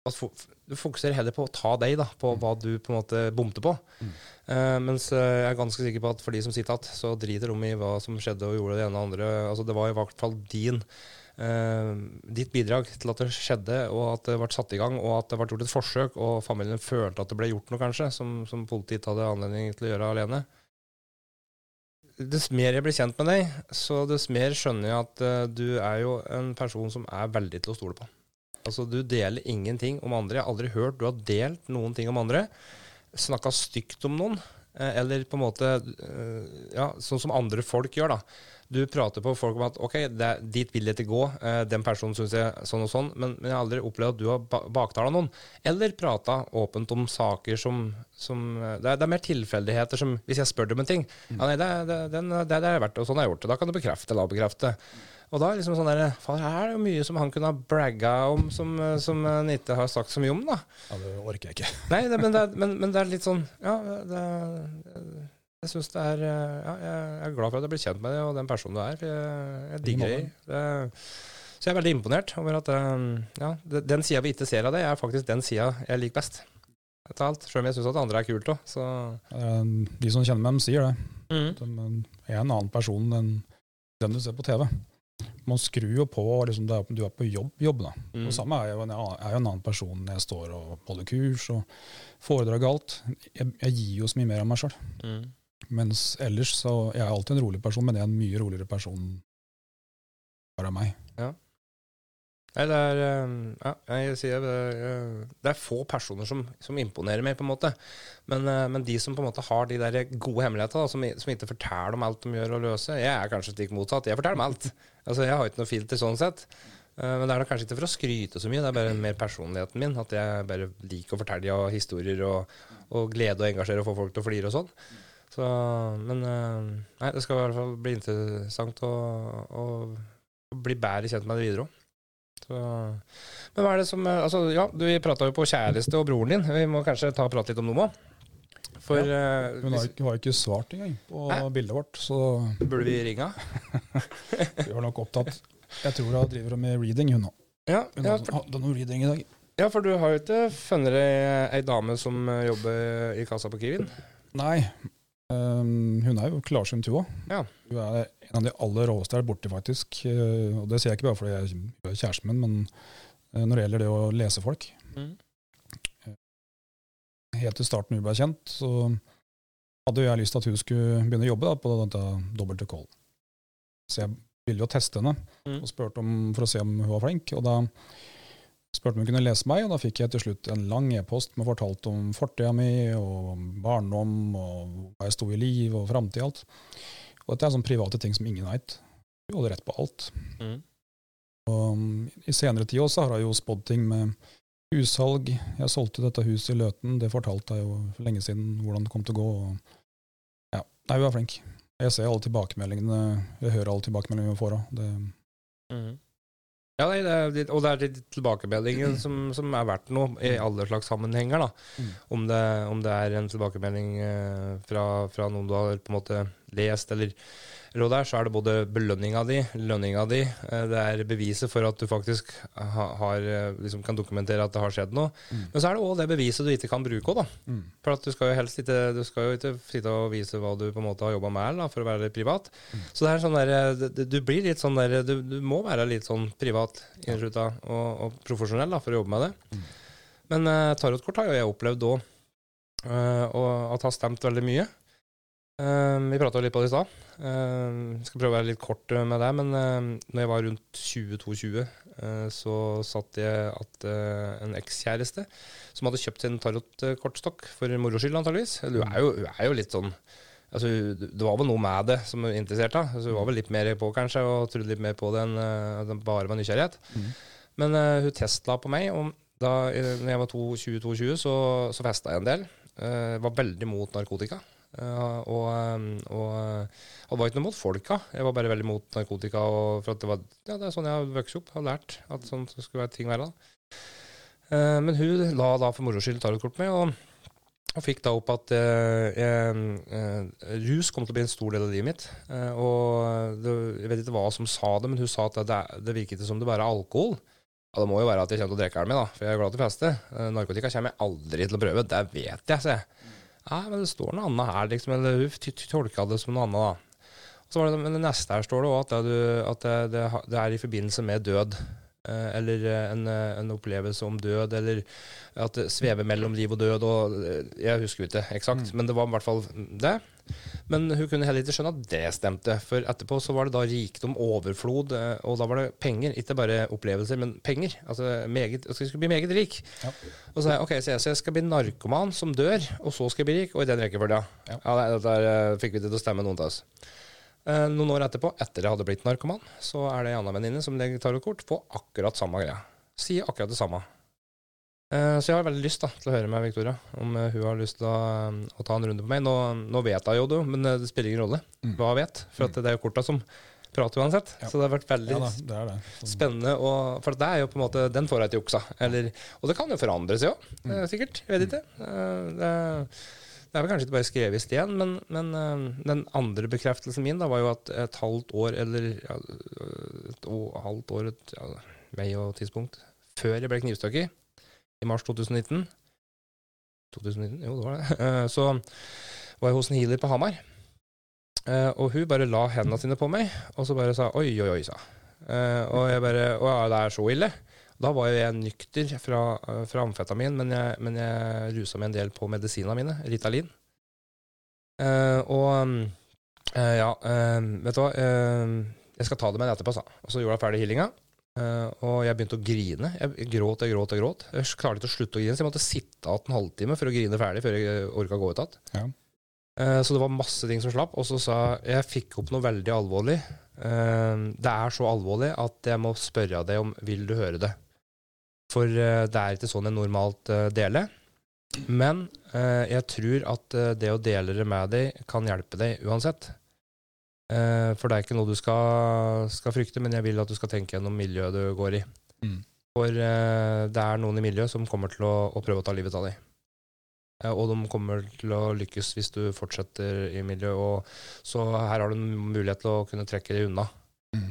Du fokuserer heller på å ta deg, da, på hva du på en måte bomte på. Mm. Uh, mens eh, jeg er ganske sikker på at for de som sitter igjen, så driter de i hva som skjedde og gjorde det ene og andre. Altså, det var i hvert fall din uh, ditt bidrag til at det skjedde, og at det ble satt i gang, og at det ble gjort et forsøk, og familien følte at det ble gjort noe, kanskje, som, som politiet ikke hadde anledning til å gjøre alene. Dess mer jeg blir kjent med deg, så dess mer skjønner jeg at uh, du er jo en person som er veldig til å stole på. Altså, du deler ingenting om andre. Jeg har aldri hørt du har delt noen ting om andre. Snakka stygt om noen. eh, Eller på en måte eh, Ja, sånn som andre folk gjør, da. Du prater på folk om at OK, det, dit vil dette gå. eh, Den personen syns jeg sånn og sånn. Men, men jeg har aldri opplevd at du har ba baktala noen. Eller prata åpent om saker som, som det, er, det er mer tilfeldigheter som Hvis jeg spør deg om en ting ja, nei, det, det, den, det, det er vært, og sånn har jeg gjort det. Da kan du bekrefte eller avbekrefte. Og da er liksom sånn der, her er det jo mye som han kunne ha bragga om, som, eh, som han ikke har sagt så mye om, da. Ja, det orker jeg ikke. Nei, det, men, det er, men, men det er litt sånn Ja, det, jeg syns det er eh, Ja, jeg er glad for at jeg ble kjent med deg og den personen du er. Jeg, jeg digger deg. Det- Så jeg er veldig imponert over at eh, ja, den sida vi ikke ser av deg, er faktisk den sida jeg liker best. Etter alt. Selv om jeg syns at andre er kult òg, Eh, De som kjenner meg, de sier det. mm. De eh, er en annen person enn den du ser på TV. Man skrur jo på liksom, er- du er på jobb, jobb da. Mm. Og samme er jo, en, er jo en annen person når jeg står og holder kurs og foredrag og alt. Jeg, jeg gir jo så mye mer av meg sjøl. Mm. Mens ellers så Jeg er alltid en rolig person, men jeg er en mye roligere person bare av meg. Nei, det er eh, Ja, jeg sier det, er få personer som, som imponerer meg, på en måte. Men, eh, men de som på en måte har de der gode hemmeligheter, som, som ikke forteller om alt de gjør og løser Jeg er kanskje stikk motsatt. Jeg forteller om alt. Altså, Jeg har ikke noe filter sånn sett. Men det er da kanskje ikke for å skryte så mye, det er bare mer personligheten min. At jeg bare liker å fortelle ja, historier og, og glede og engasjere og få folk til å flire og sånn. Så, men nei, det skal i hvert fall bli interessant å, å, å bli bedre kjent med det videre òg. Men hva er det som altså, Ja, vi prata jo på kjæreste og broren din. Vi må kanskje ta og prate litt om noe òg. For ja, Hun har ikke, har ikke svart engang på Hæ? bildet vårt, så Burde vi ringe? vi var nok opptatt. Jeg tror hun driver med reading, hun nå. Ja, hun ja, hadde noe reading i dag. Ja, for du har jo ikke funnet deg ei dame som jobber i kassa på Kiwin? Nei, um, hun er jo klarsynt, hun òg. Ja. Hun er en av de aller råeste her borte, faktisk. Uh, og det sier jeg ikke bare fordi jeg er kjæresten min, men når det gjelder det å lese folk. Mm. Helt til starten vi ble kjent, så hadde jeg lyst til at hun skulle begynne å jobbe da, på dette dobbelte Call. Så jeg ville jo teste henne mm. og spurte om, for å se om hun var flink. og da spurte om hun kunne lese meg, og da fikk jeg til slutt en lang e-post med fortalt om fortida mi og barndom og hva jeg sto i liv og framtid og alt. Og dette er sånne private ting som ingen veit. Hun hadde rett på alt. Mm. Og um, I senere tid også har jeg jo spådd ting med hussalg. Jeg solgte dette huset i Løten, det fortalte jeg jo for lenge siden hvordan det kom til å gå. Ja, Nei, hun er flink. Jeg ser alle tilbakemeldingene, jeg hører alle tilbakemeldingene vi får òg. Mm. Ja, nei, det er, og det er de tilbakemeldingen som, som, er verdt noe i alle slags sammenhenger. da. Mm. Om, det, om, det, er en tilbakemelding eh, fra, fra, noen du har på en måte lest, eller råd der, så er det både belønninga di, lønninga di, eh, det er beviset for at du faktisk har, eh, liksom kan dokumentere at det har skjedd noe. Mm. Men så er det òg det beviset du ikke kan bruke òg, da. Mm. For at du skal jo helst ikke, du skal jo ikke sitte og vise hva du på en måte har jobba med, da, for å være litt privat. Mm. Så det er sånn der, eh, du blir litt sånn der, du, du må være litt sånn privat innslutta og, og profesjonell da, for å jobbe med det. Mm. Men uh, tarotkort har jo jeg opplevd òg, uh, og at har stemt veldig mye. Uh, vi prata litt på det i stad. Uh, skal prøve å være litt kort eh, med det, men uh, når jeg var rundt 2022, uh, så satt jeg at en ekskjæreste som hadde kjøpt sin tarotkortstokk for moro skyld, antageligvis. Hun er, jo, er jo litt sånn altså, Det var vel noe med det som hun interesserte henne. Altså, hun var vel litt mer på, kanskje, og trodde litt mer på det enn uh, bare var nysgjerrighet. Mm. Men hun testla på meg, og da når jeg var 22, så, så festa jeg en del. var veldig mot narkotika. Uh, og, og, og, det var ikke noe mot folka, jeg var bare veldig mot narkotika. Og for det, var, ja, det er sånn jeg har vokst opp, har lært at sånn skulle være ting være. da. Uh, men hun la da for moro skyld tarotkort med, og, og fikk da opp at uh, rus kom til å bli en stor del av livet mitt. og det, Jeg vet ikke hva som sa det, men hun sa at det, det virket som det bare er alkohol. Ja, Det må jo være at jeg kommer til å drikke den med, da, for jeg er glad til å feste. narkotika kommer jeg aldri til å prøve, det vet jeg, sier jeg. Nei, men det står noe annet her, liksom. Eller hun tolka det som noe annet, da. Så var det, men det neste her står det òg at, at det, det, det, er i forbindelse med død. Eh, eller en, en, opplevelse om død, eller at det svever mellom liv og død. Og, jeg husker ikke eksakt, mm. men det var i hvert fall det. Men hun kunne heller ikke skjønne at det stemte. For etterpå så var det da rikdom, overflod, eh, og da var det penger. Ikke bare opplevelser, men penger. Altså meget, jeg skulle bli meget rik. Ja. Og så sa jeg ok, så jeg skal bli narkoman som dør, og så skal jeg bli rik. Og i den rekkefølgen. Ja. ja, det der eh, fikk vi til å stemme, noen av oss. Eh, noen år etterpå, etter jeg hadde blitt narkoman, så er det ei anna venninne som legger tarotkort på akkurat samme greia. Sier akkurat det samme. Eh, så jeg har veldig lyst da, til å høre med Victoria om uh, hun har lyst til å, å, ta en runde på meg. Nå, nå vet hun jo det, men det spiller ingen rolle mm. hva hun vet. For mm. det er jo korta som prater uansett. Ja. Så det har vært veldig ja, da, det det. Sånn. spennende. Og, for det er jo på en måte Den får jeg til juksa. Eller, og det kan jo forandre seg òg, mm. sikkert. Jeg vet ikke. Det, det, er vel kanskje ikke bare skrevet i sten, men, men den andre bekreftelsen min da var jo at et halvt år, eller ja, et halvt år, et ja, vei og tidspunkt, før jeg ble knivstukket i mars 2019 2019? Jo, det var det. uh, så var jeg hos en healer på Hamar. Uh, og hun bare la hendene sine på meg, og så bare sa oi, oi, oi, sa Og jeg bare Å ja, det er så ille? Da var jo jeg nykter fra, fra amfetamin, men jeg, men jeg rusa meg en del på medisinene mine, Ritalin. og ja, vet du hva Jeg skal ta det med etterpå, sa Og så gjorde jeg ferdig healinga. Eh, og jeg begynte å grine. Jeg gråt og gråt og gråt. Jeg klarte ikke å slutte å grine, så jeg måtte sitte igjen en halvtime for å grine ferdig før jeg orka å gå ut igjen. Ja. Eh, så det var masse ting som slapp. Og så sa jeg jeg fikk opp noe veldig alvorlig. Eh, det er så alvorlig at jeg må spørre deg om vil du høre det. For eh, det er ikke sånn jeg normalt eh, deler. Men eh, jeg tror at det å dele det med deg kan hjelpe deg uansett. Eh, for det er ikke noe du skal, skal frykte, men jeg vil at du skal tenke gjennom miljøet du går i. Mm. For det er noen i miljøet som kommer til å, å prøve å ta livet av deg. Og de kommer til å lykkes hvis du fortsetter i miljøet. Og, så her har du en mulighet til å kunne trekke deg unna. Mm.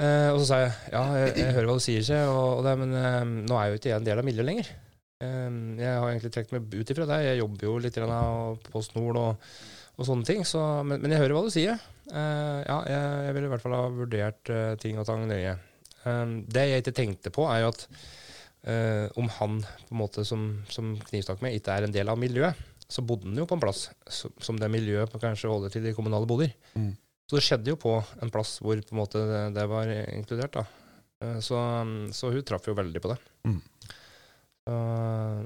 Eh, og så sa jeg ja, jeg, jeg hører hva du sier, seg, og, og det, men eh, nå er jo ikke jeg en del av miljøet lenger. Eh, jeg har egentlig trukket meg ut ifra det. Jeg jobber jo litt på Snol og, og sånne ting. Så, men, men jeg hører hva du sier. Eh, ja, jeg, jeg ville i hvert fall ha vurdert eh, ting og tang nøye. Eh, det jeg ikke tenkte på, er jo at om han på en måte som, som knivstakk med, ikke er en del av miljøet, så bodde han jo på en plass som, som det miljøet kanskje holder til i kommunale boliger. Mm. Så det skjedde jo på en plass hvor på en måte det, det var inkludert. da. Eh, Så, så hun traff jo veldig på det. Mm. Så,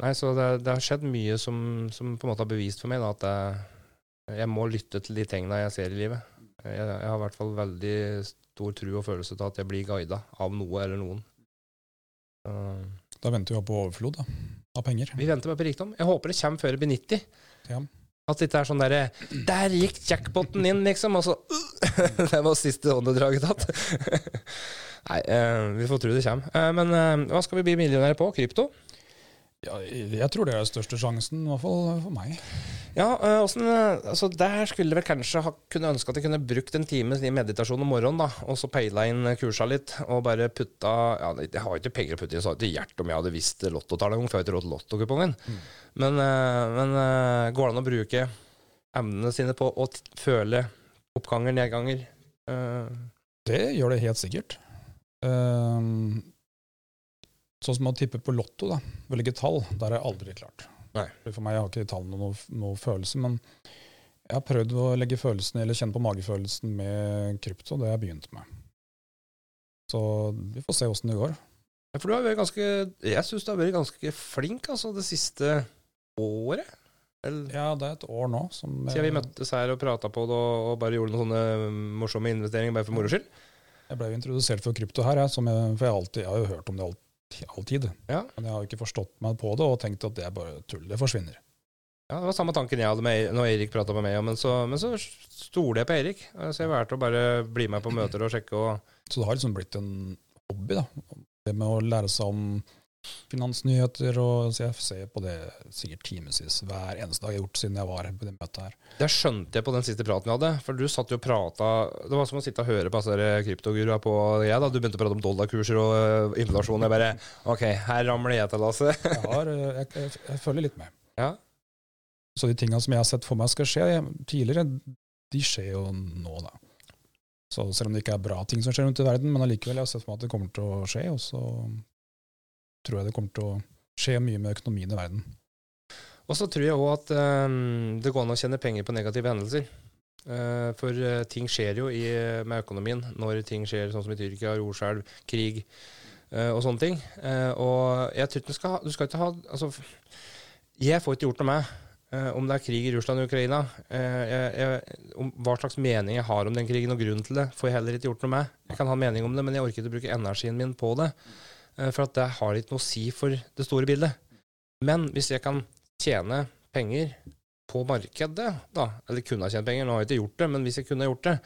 nei, så det, det har skjedd mye som, som på en måte har bevist for meg da, at jeg, jeg må lytte til de tingene jeg ser i livet. Jeg, jeg har i hvert fall veldig stor tro og følelse til at jeg blir guida av noe eller noen. Så, Da venter vi på overflod da, av penger. vi venter bare på rikdom. Jeg håper det kommer før jeg blir 90. Ja. At det ikke er sånn derre Der gikk jackpoten inn, liksom! Og så Det var siste åndedraget tatt. Nei, eh, vi får tro det kommer. Eh, men eh, hva skal vi bli millionærer på? Krypto? Ja, jeg tror det er største sjansen, i hvert fall for meg. Ja, eh, åssen, eh, altså Der skulle jeg vel kanskje ha, kunne ønske at jeg kunne brukt en time i meditasjon om morgenen, da, og så peila inn kursa litt, og bare putta ja, Jeg har ikke penger å putte inn, så ikke hjert om jeg hadde visst lottotallet engang, for jeg har ikke råd til lottokupongen. Mm. Men, eh, men eh, går det an å bruke evnene sine på å føle oppganger, nedganger? Uh. Det gjør det helt sikkert. Ehm, sånn som å tippe på lotto, da. Velge tall, der er jeg aldri klart. Nei. For meg har ikke tall noe, noe følelse, men jeg har prøvd å legge følelsen, eller kjenne på magefølelsen med krypto. Det har jeg begynt med. Så vi får se åssen det går. Ja, For du har vært ganske Jeg syns du har vært ganske flink altså, det siste året. Eller, Ja, det er et år nå som Siden vi møttes her og prata på det og, bare gjorde noen sånne morsomme investeringer bare for moro skyld. Jeg ble jo introdusert for krypto her, jeg, som jeg, for jeg, har alltid, jeg har jo hørt om det alltid, alltid. Ja. Men jeg har jo ikke forstått meg på det og tenkt at det er bare tull. Det forsvinner. Ja, Det var samme tanken jeg hadde med, når Erik prata med meg, men så, men så stoler jeg på Erik. Så jeg valgte å bare bli med på møter og sjekke. og Så det har liksom blitt en hobby, da. Det med å lære seg om finansnyheter, og CFC ser på det sikkert timevis hver eneste dag jeg har gjort siden jeg var på det møtet her. Det skjønte jeg på den siste praten vi hadde. For du satt jo og prata Det var som å sitte og høre på altså, kryptogurua på jeg, da. Du begynte å prate om dollarkurser og øh, inflasjon. Jeg bare OK, her ramler jeg til, Lasse. Jeg, har, eh, jeg, jeg, jeg følger litt med. Ja. Så de tinga som jeg har sett for meg skal skje tidligere, de skjer jo nå, da. Så selv om det ikke er bra ting som skjer rundt i verden, men allikevel, jeg har sett for meg at det kommer til å skje, og så tror jeg det kommer til å skje mye med økonomien i verden. Og så tror jeg òg at øhm, det går an å tjene penger på negative hendelser. Eh, for eh, ting skjer jo i, med økonomien når ting skjer sånn som i Tyrkia, jordskjelv, krig eh, og sånne ting. Eh, og jeg tror du skal Du skal ikke ha Altså, jeg får ikke gjort noe med eh, om det er krig i Russland og Ukraina. Eh, jeg, jeg, om hva slags mening jeg har om den krigen og grunnen til det, får jeg heller ikke gjort noe med. Jeg kan ha mening om det, men jeg orker ikke å bruke energien min på det. Eh, for at det har ikke noe å si for det store bildet. Men hvis jeg kan tjene penger på markedet, da, eller kunne ha tjent penger, nå har jeg ikke gjort det, men hvis jeg kunne ha gjort det,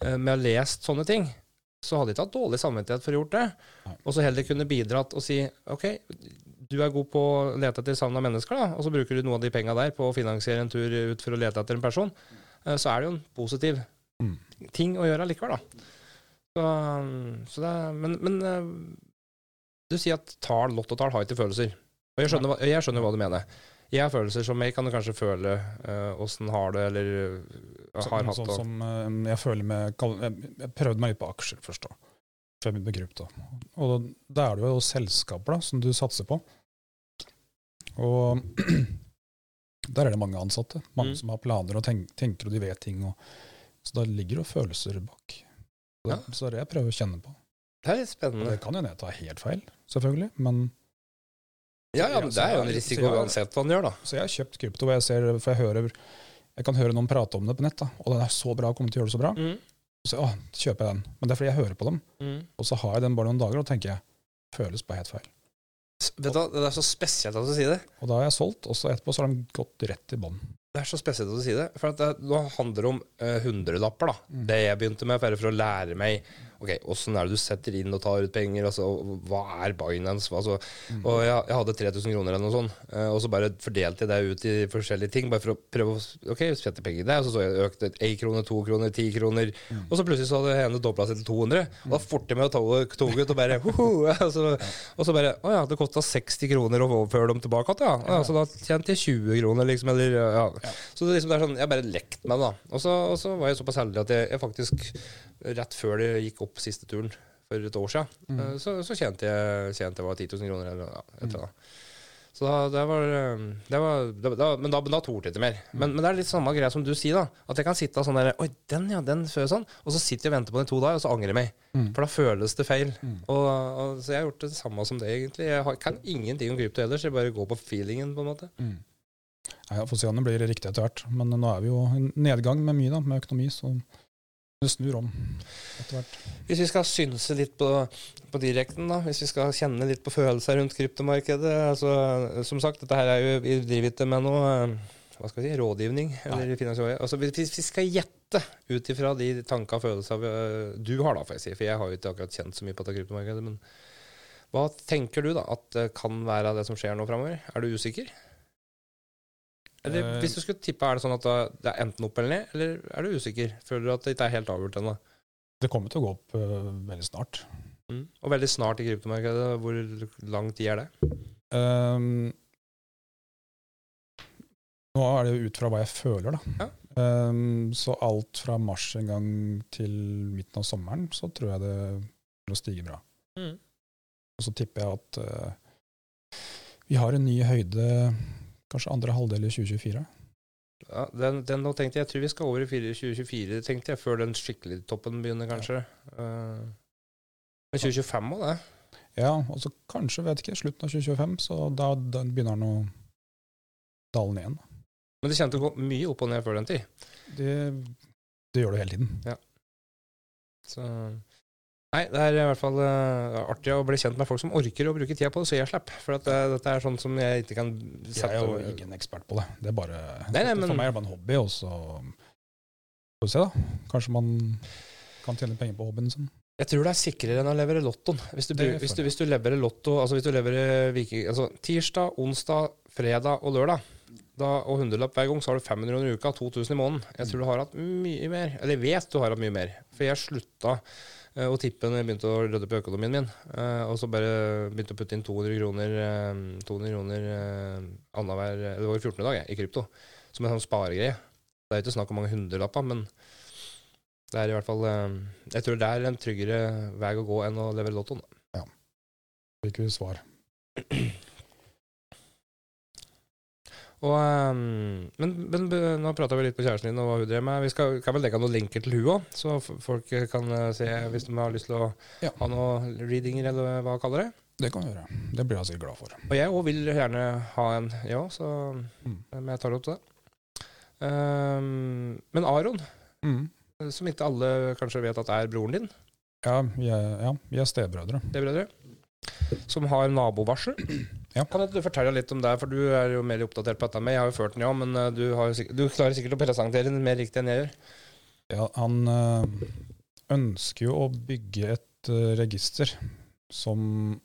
eh, med å ha lest sånne ting, så hadde jeg ikke hatt dårlig samvittighet for å ha gjort det. Og så heller kunne bidratt og si ok, du er god på å lete etter savna mennesker, da, og så bruker du noe av de penga der på å finansiere en tur ut for å lete etter en person, eh, så er det jo en positiv Mm. ting å gjøre likevel, da. Så, så det men, men du sier at tall, lottotall har ikke følelser. Og jeg skjønner, jeg skjønner hva du mener. Jeg har følelser som jeg kan kanskje føle åssen har det, eller uh, har Sånn, hatt sånn det. som eh, jeg føler med Jeg, jeg prøvde meg litt på aksjer først, da. Før jeg begynte med krypto. Og da, da er det jo selskaper da, som du satser på. Og der er det mange ansatte. Mange Mm. som har planer og tenk, tenker, og de vet ting. Og, så da ligger det jo følelser bak. Så, Ja. så det er det jeg prøver å kjenne på. Det er litt spennende. det kan jo hende jeg tar helt feil, selvfølgelig, men Ja, ja, men det er jo en risiko jeg- uansett hva han gjør, da. Så jeg har kjøpt krypto, og jeg ser, for jeg hører jeg kan høre noen prate om det på nett, da, og den er så bra, kommer til å gjøre det så bra. Mm. Så å, kjøper jeg den. Men det er fordi jeg hører på dem, Mm. og så har jeg den bare noen dager, og tenker jeg føles bare helt feil. Vet du Det er så spesielt at du sier det. Og da har jeg solgt, og så etterpå så har de gått rett i bånn. Det er så spesielt at du sier det. For at det, nå handler det om eh, hundrelapper, da. Mm. Det jeg begynte med, bare for å lære meg Ok, åssen er det du setter inn og tar ut penger? Altså, hva er Binance? Altså. Og jeg, jeg hadde 3000 kroner eller noe sånt, eh, og så bare fordelte jeg det ut i forskjellige ting, bare for å prøve å Ok, sette penger i det, og så så jeg økte 1 krone, 2 kroner, 10 kroner, Mm. og så plutselig så hadde ene dobla seg til 200, og da forte jeg meg å ta toget og bare hoho, og, så, og så bare Å ja, det kosta 60 kroner å overføre dem tilbake igjen, ja. Ja. Så da tjente jeg 20 kroner, liksom, eller ja. Så det, liksom, det er sånn, jeg bare lekte meg, da. Og så, og så var jeg såpass heldig at jeg, jeg faktisk, rett før det gikk opp siste turen, for et år siden, Mm. eh, så, så tjente jeg tjente jeg var 10 000 kroner. Eller, ja, et eller annet. Så da, det var, eh, det var da, da, Men da, da torde jeg ikke mer. Men, men det er litt samme greia som du sier, da. At jeg kan sitte sånn der Oi, den ja, den før sånn. Og så sitter jeg og venter på den i to dager, og så angrer jeg meg. Mm. For da føles det feil. Mm. Og, og, så jeg har gjort det samme som det, egentlig. Jeg har, kan ingenting om krypto ellers. Jeg bare går på feelingen, på en måte. Mm. ja, om det blir riktig etter hvert. Men nå er vi jo i nedgang med mye, da, med økonomi, så det snur om etter hvert. Hvis vi skal synse litt på, på direkten, da, hvis vi skal kjenne litt på følelser rundt kryptomarkedet altså, Som sagt, dette her er jo, vi driver ikke med noe eh, hva skal vi si, rådgivning. Eller altså, hvis vi skal gjette ut ifra de tanker og følelser eh, du har, da, får jeg si, for jeg har jo ikke akkurat kjent så mye på dette kryptomarkedet, men hva tenker du da at det kan være det som skjer nå framover? Er du usikker? Eller Eh. hvis du skulle tippe, er det sånn at det er enten opp eller ned, eller er du usikker? Føler du at det ikke er helt avgjort ennå? Det kommer til å gå opp uh, veldig snart. Mm. Og veldig snart i kryptomarkedet. Hvor lang tid er det? Um, nå er det jo ut fra hva jeg føler, da. Ja. Um, så alt fra mars en gang til midten av sommeren, så tror jeg det vil stige bra. Og så tipper jeg at uh, vi har en ny høyde kanskje andre halvdel i 2024. Ja, den, den nå tenkte jeg, jeg tror vi skal over i 2024, tenkte jeg, før den skikkelige toppen begynner, kanskje. Eh, men 2025 òg, det. Ja, og så kanskje, vet ikke, slutten av 2025, så da, den begynner den å dale ned igjen. Men det kjente å gå mye opp og ned før den tid. Det, det gjør det hele tiden. Ja. Så Nei, det er i hvert fall uh, artig å bli kjent med folk som orker å bruke tida på det, så jeg slipper. For at, uh, dette er sånn som jeg ikke kan sette Jeg er jo ingen ekspert på det. Det er bare, Nei, nei, men- For meg er det bare en hobby, og så får vi se, da. Kanskje man kan tjene penger på hobbyen sin. Jeg tror det er sikrere enn å levere lottoen. Hvis du, hvis du, hvis du leverer lotto, altså hvis du leverer viking, altså tirsdag, onsdag, fredag og lørdag, da, og hundrelapp hver gang, så har du 500 kroner i uka, 2000 i måneden. Jeg tror du har hatt mye mer. Eller jeg vet du har hatt mye mer. For jeg slutta eh, tippen jeg begynte å rydde på økonomien min. eh, og så bare begynte å putte inn 200 kroner, eh, 200 kroner eh, annenhver Det var 14. dag jeg, i krypto. Som en sånn sparegreie. Det er ikke snakk om mange hundrelapper, men det er i hvert fall Jeg tror det er en tryggere vei å gå enn å levere lottoen. Fikk vi svar. Og, um, men, men nå prata vi litt på kjæresten din og hva hun drev med. Vi skal, kan vel legge noen linker til hun òg, så folk kan eh, se hvis de har lyst til å Ja. ha noen readinger, eller hva kaller det. Det kan vi gjøre. Det blir jeg sikkert glad for. Og jeg òg vil gjerne ha en, jeg òg, så Mm. men jeg tar opp til det. Um, men Aron, Mm. som ikke alle kanskje vet at er broren din, Ja, er, ja, vi er stebrødre. Stebrødre. som har nabovarsel. Ja. Kan du fortelle litt om det, for du er jo mer oppdatert på dette enn meg. Jeg har jo ført den, ja, men eh, du, sikkert, du klarer sikkert å presentere den mer riktig enn jeg gjør. Ja, han øh, ønsker jo å bygge et øh, register som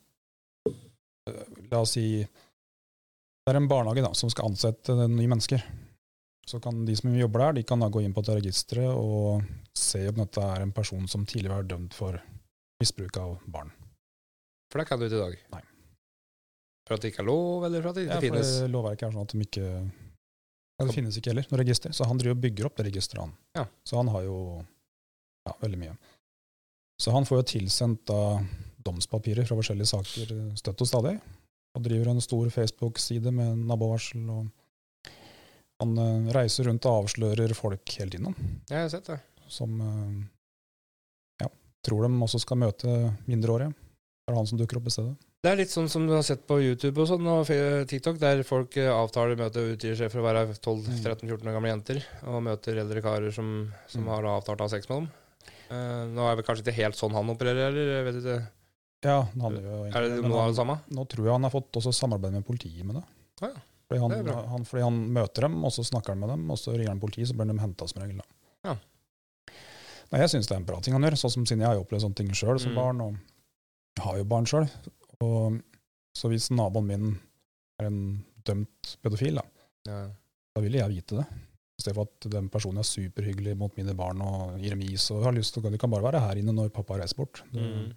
La oss si Det er en barnehage da, som skal ansette nye mennesker. Så kan de som jobber der, de kan da gå inn på dette registeret og se om dette er en person som tidligere er dømt for misbruk av barn. For det kan du ikke i dag. Nei. For at det ikke er lov, eller for at det ikke Ja, for finnes? det lovverket er sånn at de ikke ja, Det finnes ikke heller noe register, så han driver og bygger opp det registeret, han. Ja. Så han har jo ja, veldig mye. Så han får jo tilsendt da domspapirer fra forskjellige saker støtt og stadig, og driver en stor Facebook-side med nabovarsel, og han uh, reiser rundt og avslører folk hele tiden, Ja, jeg har sett det. som uh, ja, tror de også skal møte mindreårige. Det er han som dukker opp i stedet. Det er litt sånn som du har sett på YouTube og sånn, og TikTok, der folk eh, avtaler møte og utgir seg for å være 12-13-14 år gamle jenter, og møter eldre karer som, som Mm. har avtalt å ha sex med dem. Uh, nå er det kanskje ikke helt sånn han opererer, eller vet ikke. Ja, han er jo Er det noe av det samme? Nå tror jeg han har fått også samarbeid med politiet med det. Ah, ja. Fordi han, Det han, fordi han møter dem, og så snakker han med dem, og så ringer han politiet, så blir de henta som regel. Da. Ja. Nei, jeg syns det er en bra ting han gjør, sånn som siden jeg har opplevd sånne ting sjøl som Mm. barn, og har jo barn sjøl. Så hvis naboen min er en dømt pedofil, da, Ja. da vil jeg vite det. I stedet for at den personen er superhyggelig mot mine barn og gir dem is og har lyst til å De kan bare være her inne når pappa reiser bort. Mm.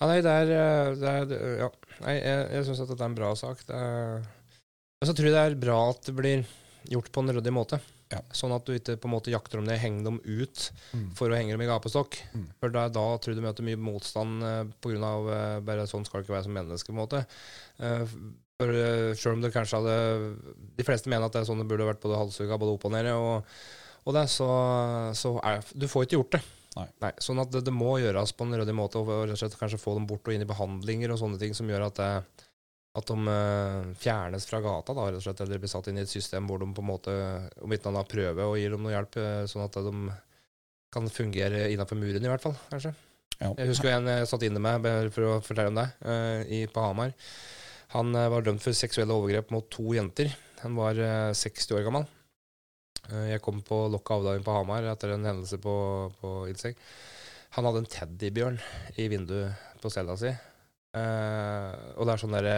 Ja, nei, det er, eh, det er Ja. Nei, jeg, jeg syns at dette er en bra sak. Det er, og så tror jeg det er bra at det blir gjort på en ryddig måte. Ja. Sånn at du ikke på en måte jakter dem ned, henger dem ut Mm. for å henge dem i gapestokk. Mm. For da, da tror du møter mye motstand på grunn av eh, bare sånn skal det ikke være som menneske, på en måte. Uh, for uh, selv om det kanskje hadde De fleste mener at det er sånn det burde vært både halshugga, både opp og nede, og, og det, så, så er Du får ikke gjort det. Nei. sånn at det, det må gjøres på en ryddig måte, og og kanskje få dem bort og inn i behandlinger og sånne ting som gjør at det, at de eh, fjernes fra gata, da, rett og slett, eller blir satt inn i et system hvor de på en måte, om ikke annet prøver og gir dem noe hjelp, eh, sånn at de kan fungere innenfor muren, i hvert fall, kanskje. Ja. Jeg husker en jeg satt inne med, for å fortelle om det, eh, i, på Hamar. Han eh, var dømt for seksuelle overgrep mot to jenter. Han var eh, 60 år gammel. Jeg kom på lokka avdeling på Hamar etter en hendelse på, på Ilseng. Han hadde en teddybjørn i vinduet på cella si. Eh, og det er sånn derre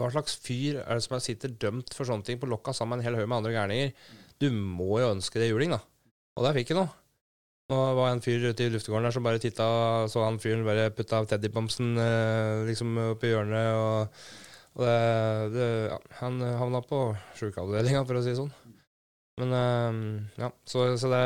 Hva slags fyr er det som sitter dømt for sånne ting på lokka sammen med en hel haug med andre gærninger? Du må jo ønske det juling, da. Og der fikk jeg noe. Nå var en fyr ute i luftegården der som bare titta, så han fyren bare putta teddybamsen uh, liksom oppi hjørnet, og, og det, det, ja, han havna på sjukeavdelinga, for å si det sånn. Men uh, ja, så, så det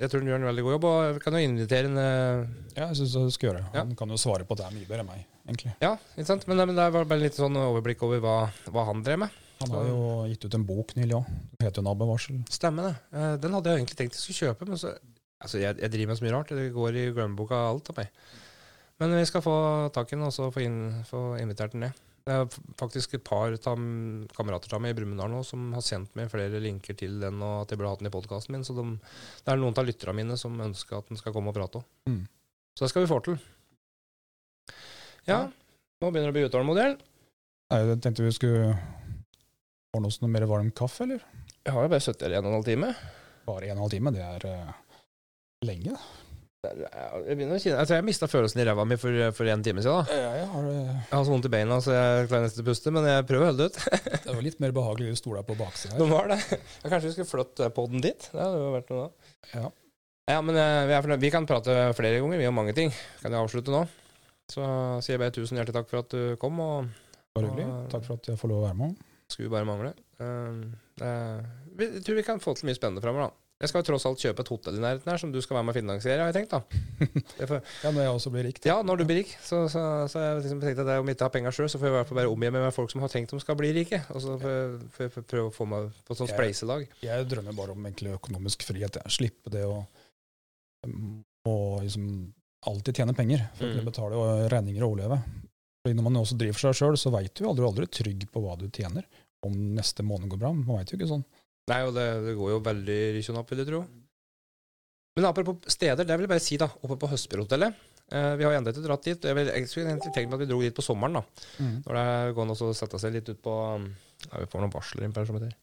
Jeg tror han gjør en veldig god jobb, og jeg kan jo invitere en eh, Ja, jeg syns du skal gjøre det. Ja. Han kan jo svare på at det er mye bedre enn meg, egentlig. Ja, ikke sant? Men, men det var bare litt sånn overblikk over hva, hva han drev med. Han har jo gitt ut en bok nylig òg. Den heter jo Nabovarsel. Stemmer det. Eh, den hadde jeg egentlig tenkt jeg skulle kjøpe, men så Altså, jeg, jeg driver med så mye rart. Det går i glemmeboka alt av meg. Men vi skal få tak i den og så få, inn, få invitert den ned. Det er faktisk et par tam, kamerater av meg i Brumunddal nå som har sendt meg flere linker til den, og at jeg burde hatt den i podkasten min. Så de, det er noen av lytterne mine som ønsker at den skal komme og prate òg. Mm. Så det skal vi få til. Ja, nå begynner det å bli utålmodig. Nei, Jeg tenkte vi skulle ordne oss noe mer varm kaffe, eller? Jeg har jo bare sittet her i en og en halv time. Bare en og en halv time, det er uh, lenge. Det Jeg begynner å kjenne altså Jeg mista følelsen i ræva mi for, for en time siden. da Ja, jeg har det. Jeg har så vondt i beina, så jeg klarer nesten å puste, men jeg prøver å holde det ut. Det var litt mer behagelig å stole på baksida De her. var det. Kanskje vi skulle flytte podden dit? Det hadde jo vært noe da. Ja. Ja, men eh, vi, er vi kan prate flere ganger, vi om mange ting. Kan jeg avslutte nå? Så sier jeg bare tusen hjertelig takk for at du kom, og Bare hyggelig. Takk for at jeg får lov å være med. skulle bare mangle. Uh, uh, vi- jeg tror vi kan få til mye spennende framover, da. Jeg skal jo tross alt kjøpe et hotell i nærheten her, som du skal være med å finansiere, har jeg tenkt, da. For... Ja, når jeg også blir rik. Ja, når du blir rik. Så, så, så jeg liksom tenkte at jeg, om jeg ikke har penger sjøl, så får jeg i hvert fall bare omgi meg med folk som har tenkt de skal bli rike. Og så får jeg, prøve å få meg på et sånt Jeg- spleiselag. Jeg drømmer bare om egentlig økonomisk frihet. Jeg. Slippe det å, liksom alltid tjene penger for å Mm. betale og regninger og overleve. Fordi når man også driver for seg sjøl, så veit du aldri, aldri trygg på hva du tjener. Om neste måned går bra. Man veit jo ikke sånn. Nei, og det, det går jo veldig rykkende opp, vil jeg tro. Men apropos steder, det vil jeg bare si, da. Oppe på Høstbyrhotellet. Eh, vi har ennå ikke dratt dit. Jeg, vil, jeg skulle egentlig tenkt meg at vi dro dit på sommeren, da. Når det er gående å sette seg litt ut på ja, Vi får noen varsler inn på det som heter.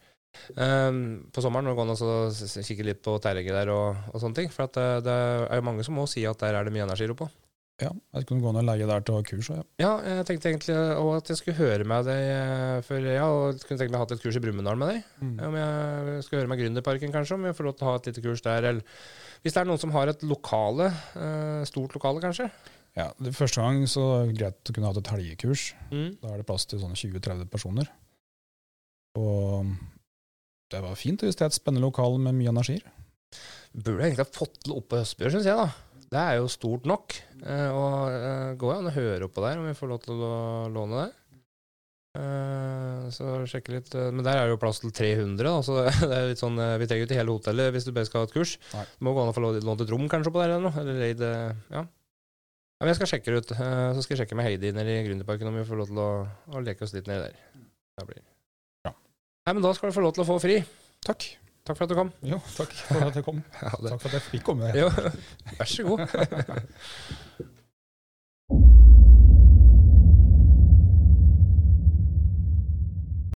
Um, på sommeren når det går an å kikke litt på terrenget der og, og sånne ting. For at det, det er jo mange som må si at der er det mye energi på. Ja, jeg kunne gå ned og leie der til å ha kurs. Ja. Ja, jeg tenkte egentlig at jeg skulle høre med deg eh, For ja, og kunne tenkt meg å ha et kurs i Brumunddal med deg. Mm. Om jeg skulle høre med Gründerparken, kanskje. Om jeg får lov til å ha et lite kurs der. Eller hvis det er noen som har et lokale, eh, stort lokale, kanskje. Ja, det Første gang så er det greit å kunne ha et helgekurs. Mm. Da er det plass til sånne 20-30 personer. Og det var fint hvis det er et spennende lokal med mye energier. Burde jeg egentlig ha fått til oppe på Høstbjørn, syns jeg, da. Det er jo stort nok. Eh, og eh, går an å høre oppå der, om vi får lov til å låne det. Eh, så sjekke litt. eh, Men der er det jo plass til 300, da, så det er litt sånn, eh, vi trenger jo ikke hele hotellet hvis du bare skal ha et kurs. Nei. Det må gå an å få lånt et rom kanskje på der eller noe. Eller leid, ja. ja. Men jeg skal sjekke det ut. Så skal jeg sjekke med Heidi nede i Gründerparken om vi får lov til å, å leke oss litt nedi der. Det blir. Ja. Nei, men da skal du få lov til å få fri. Takk. Takk for at du kom. Jo, takk for at jeg kom. Takk for at jeg fikk komme. Jo, vær så god.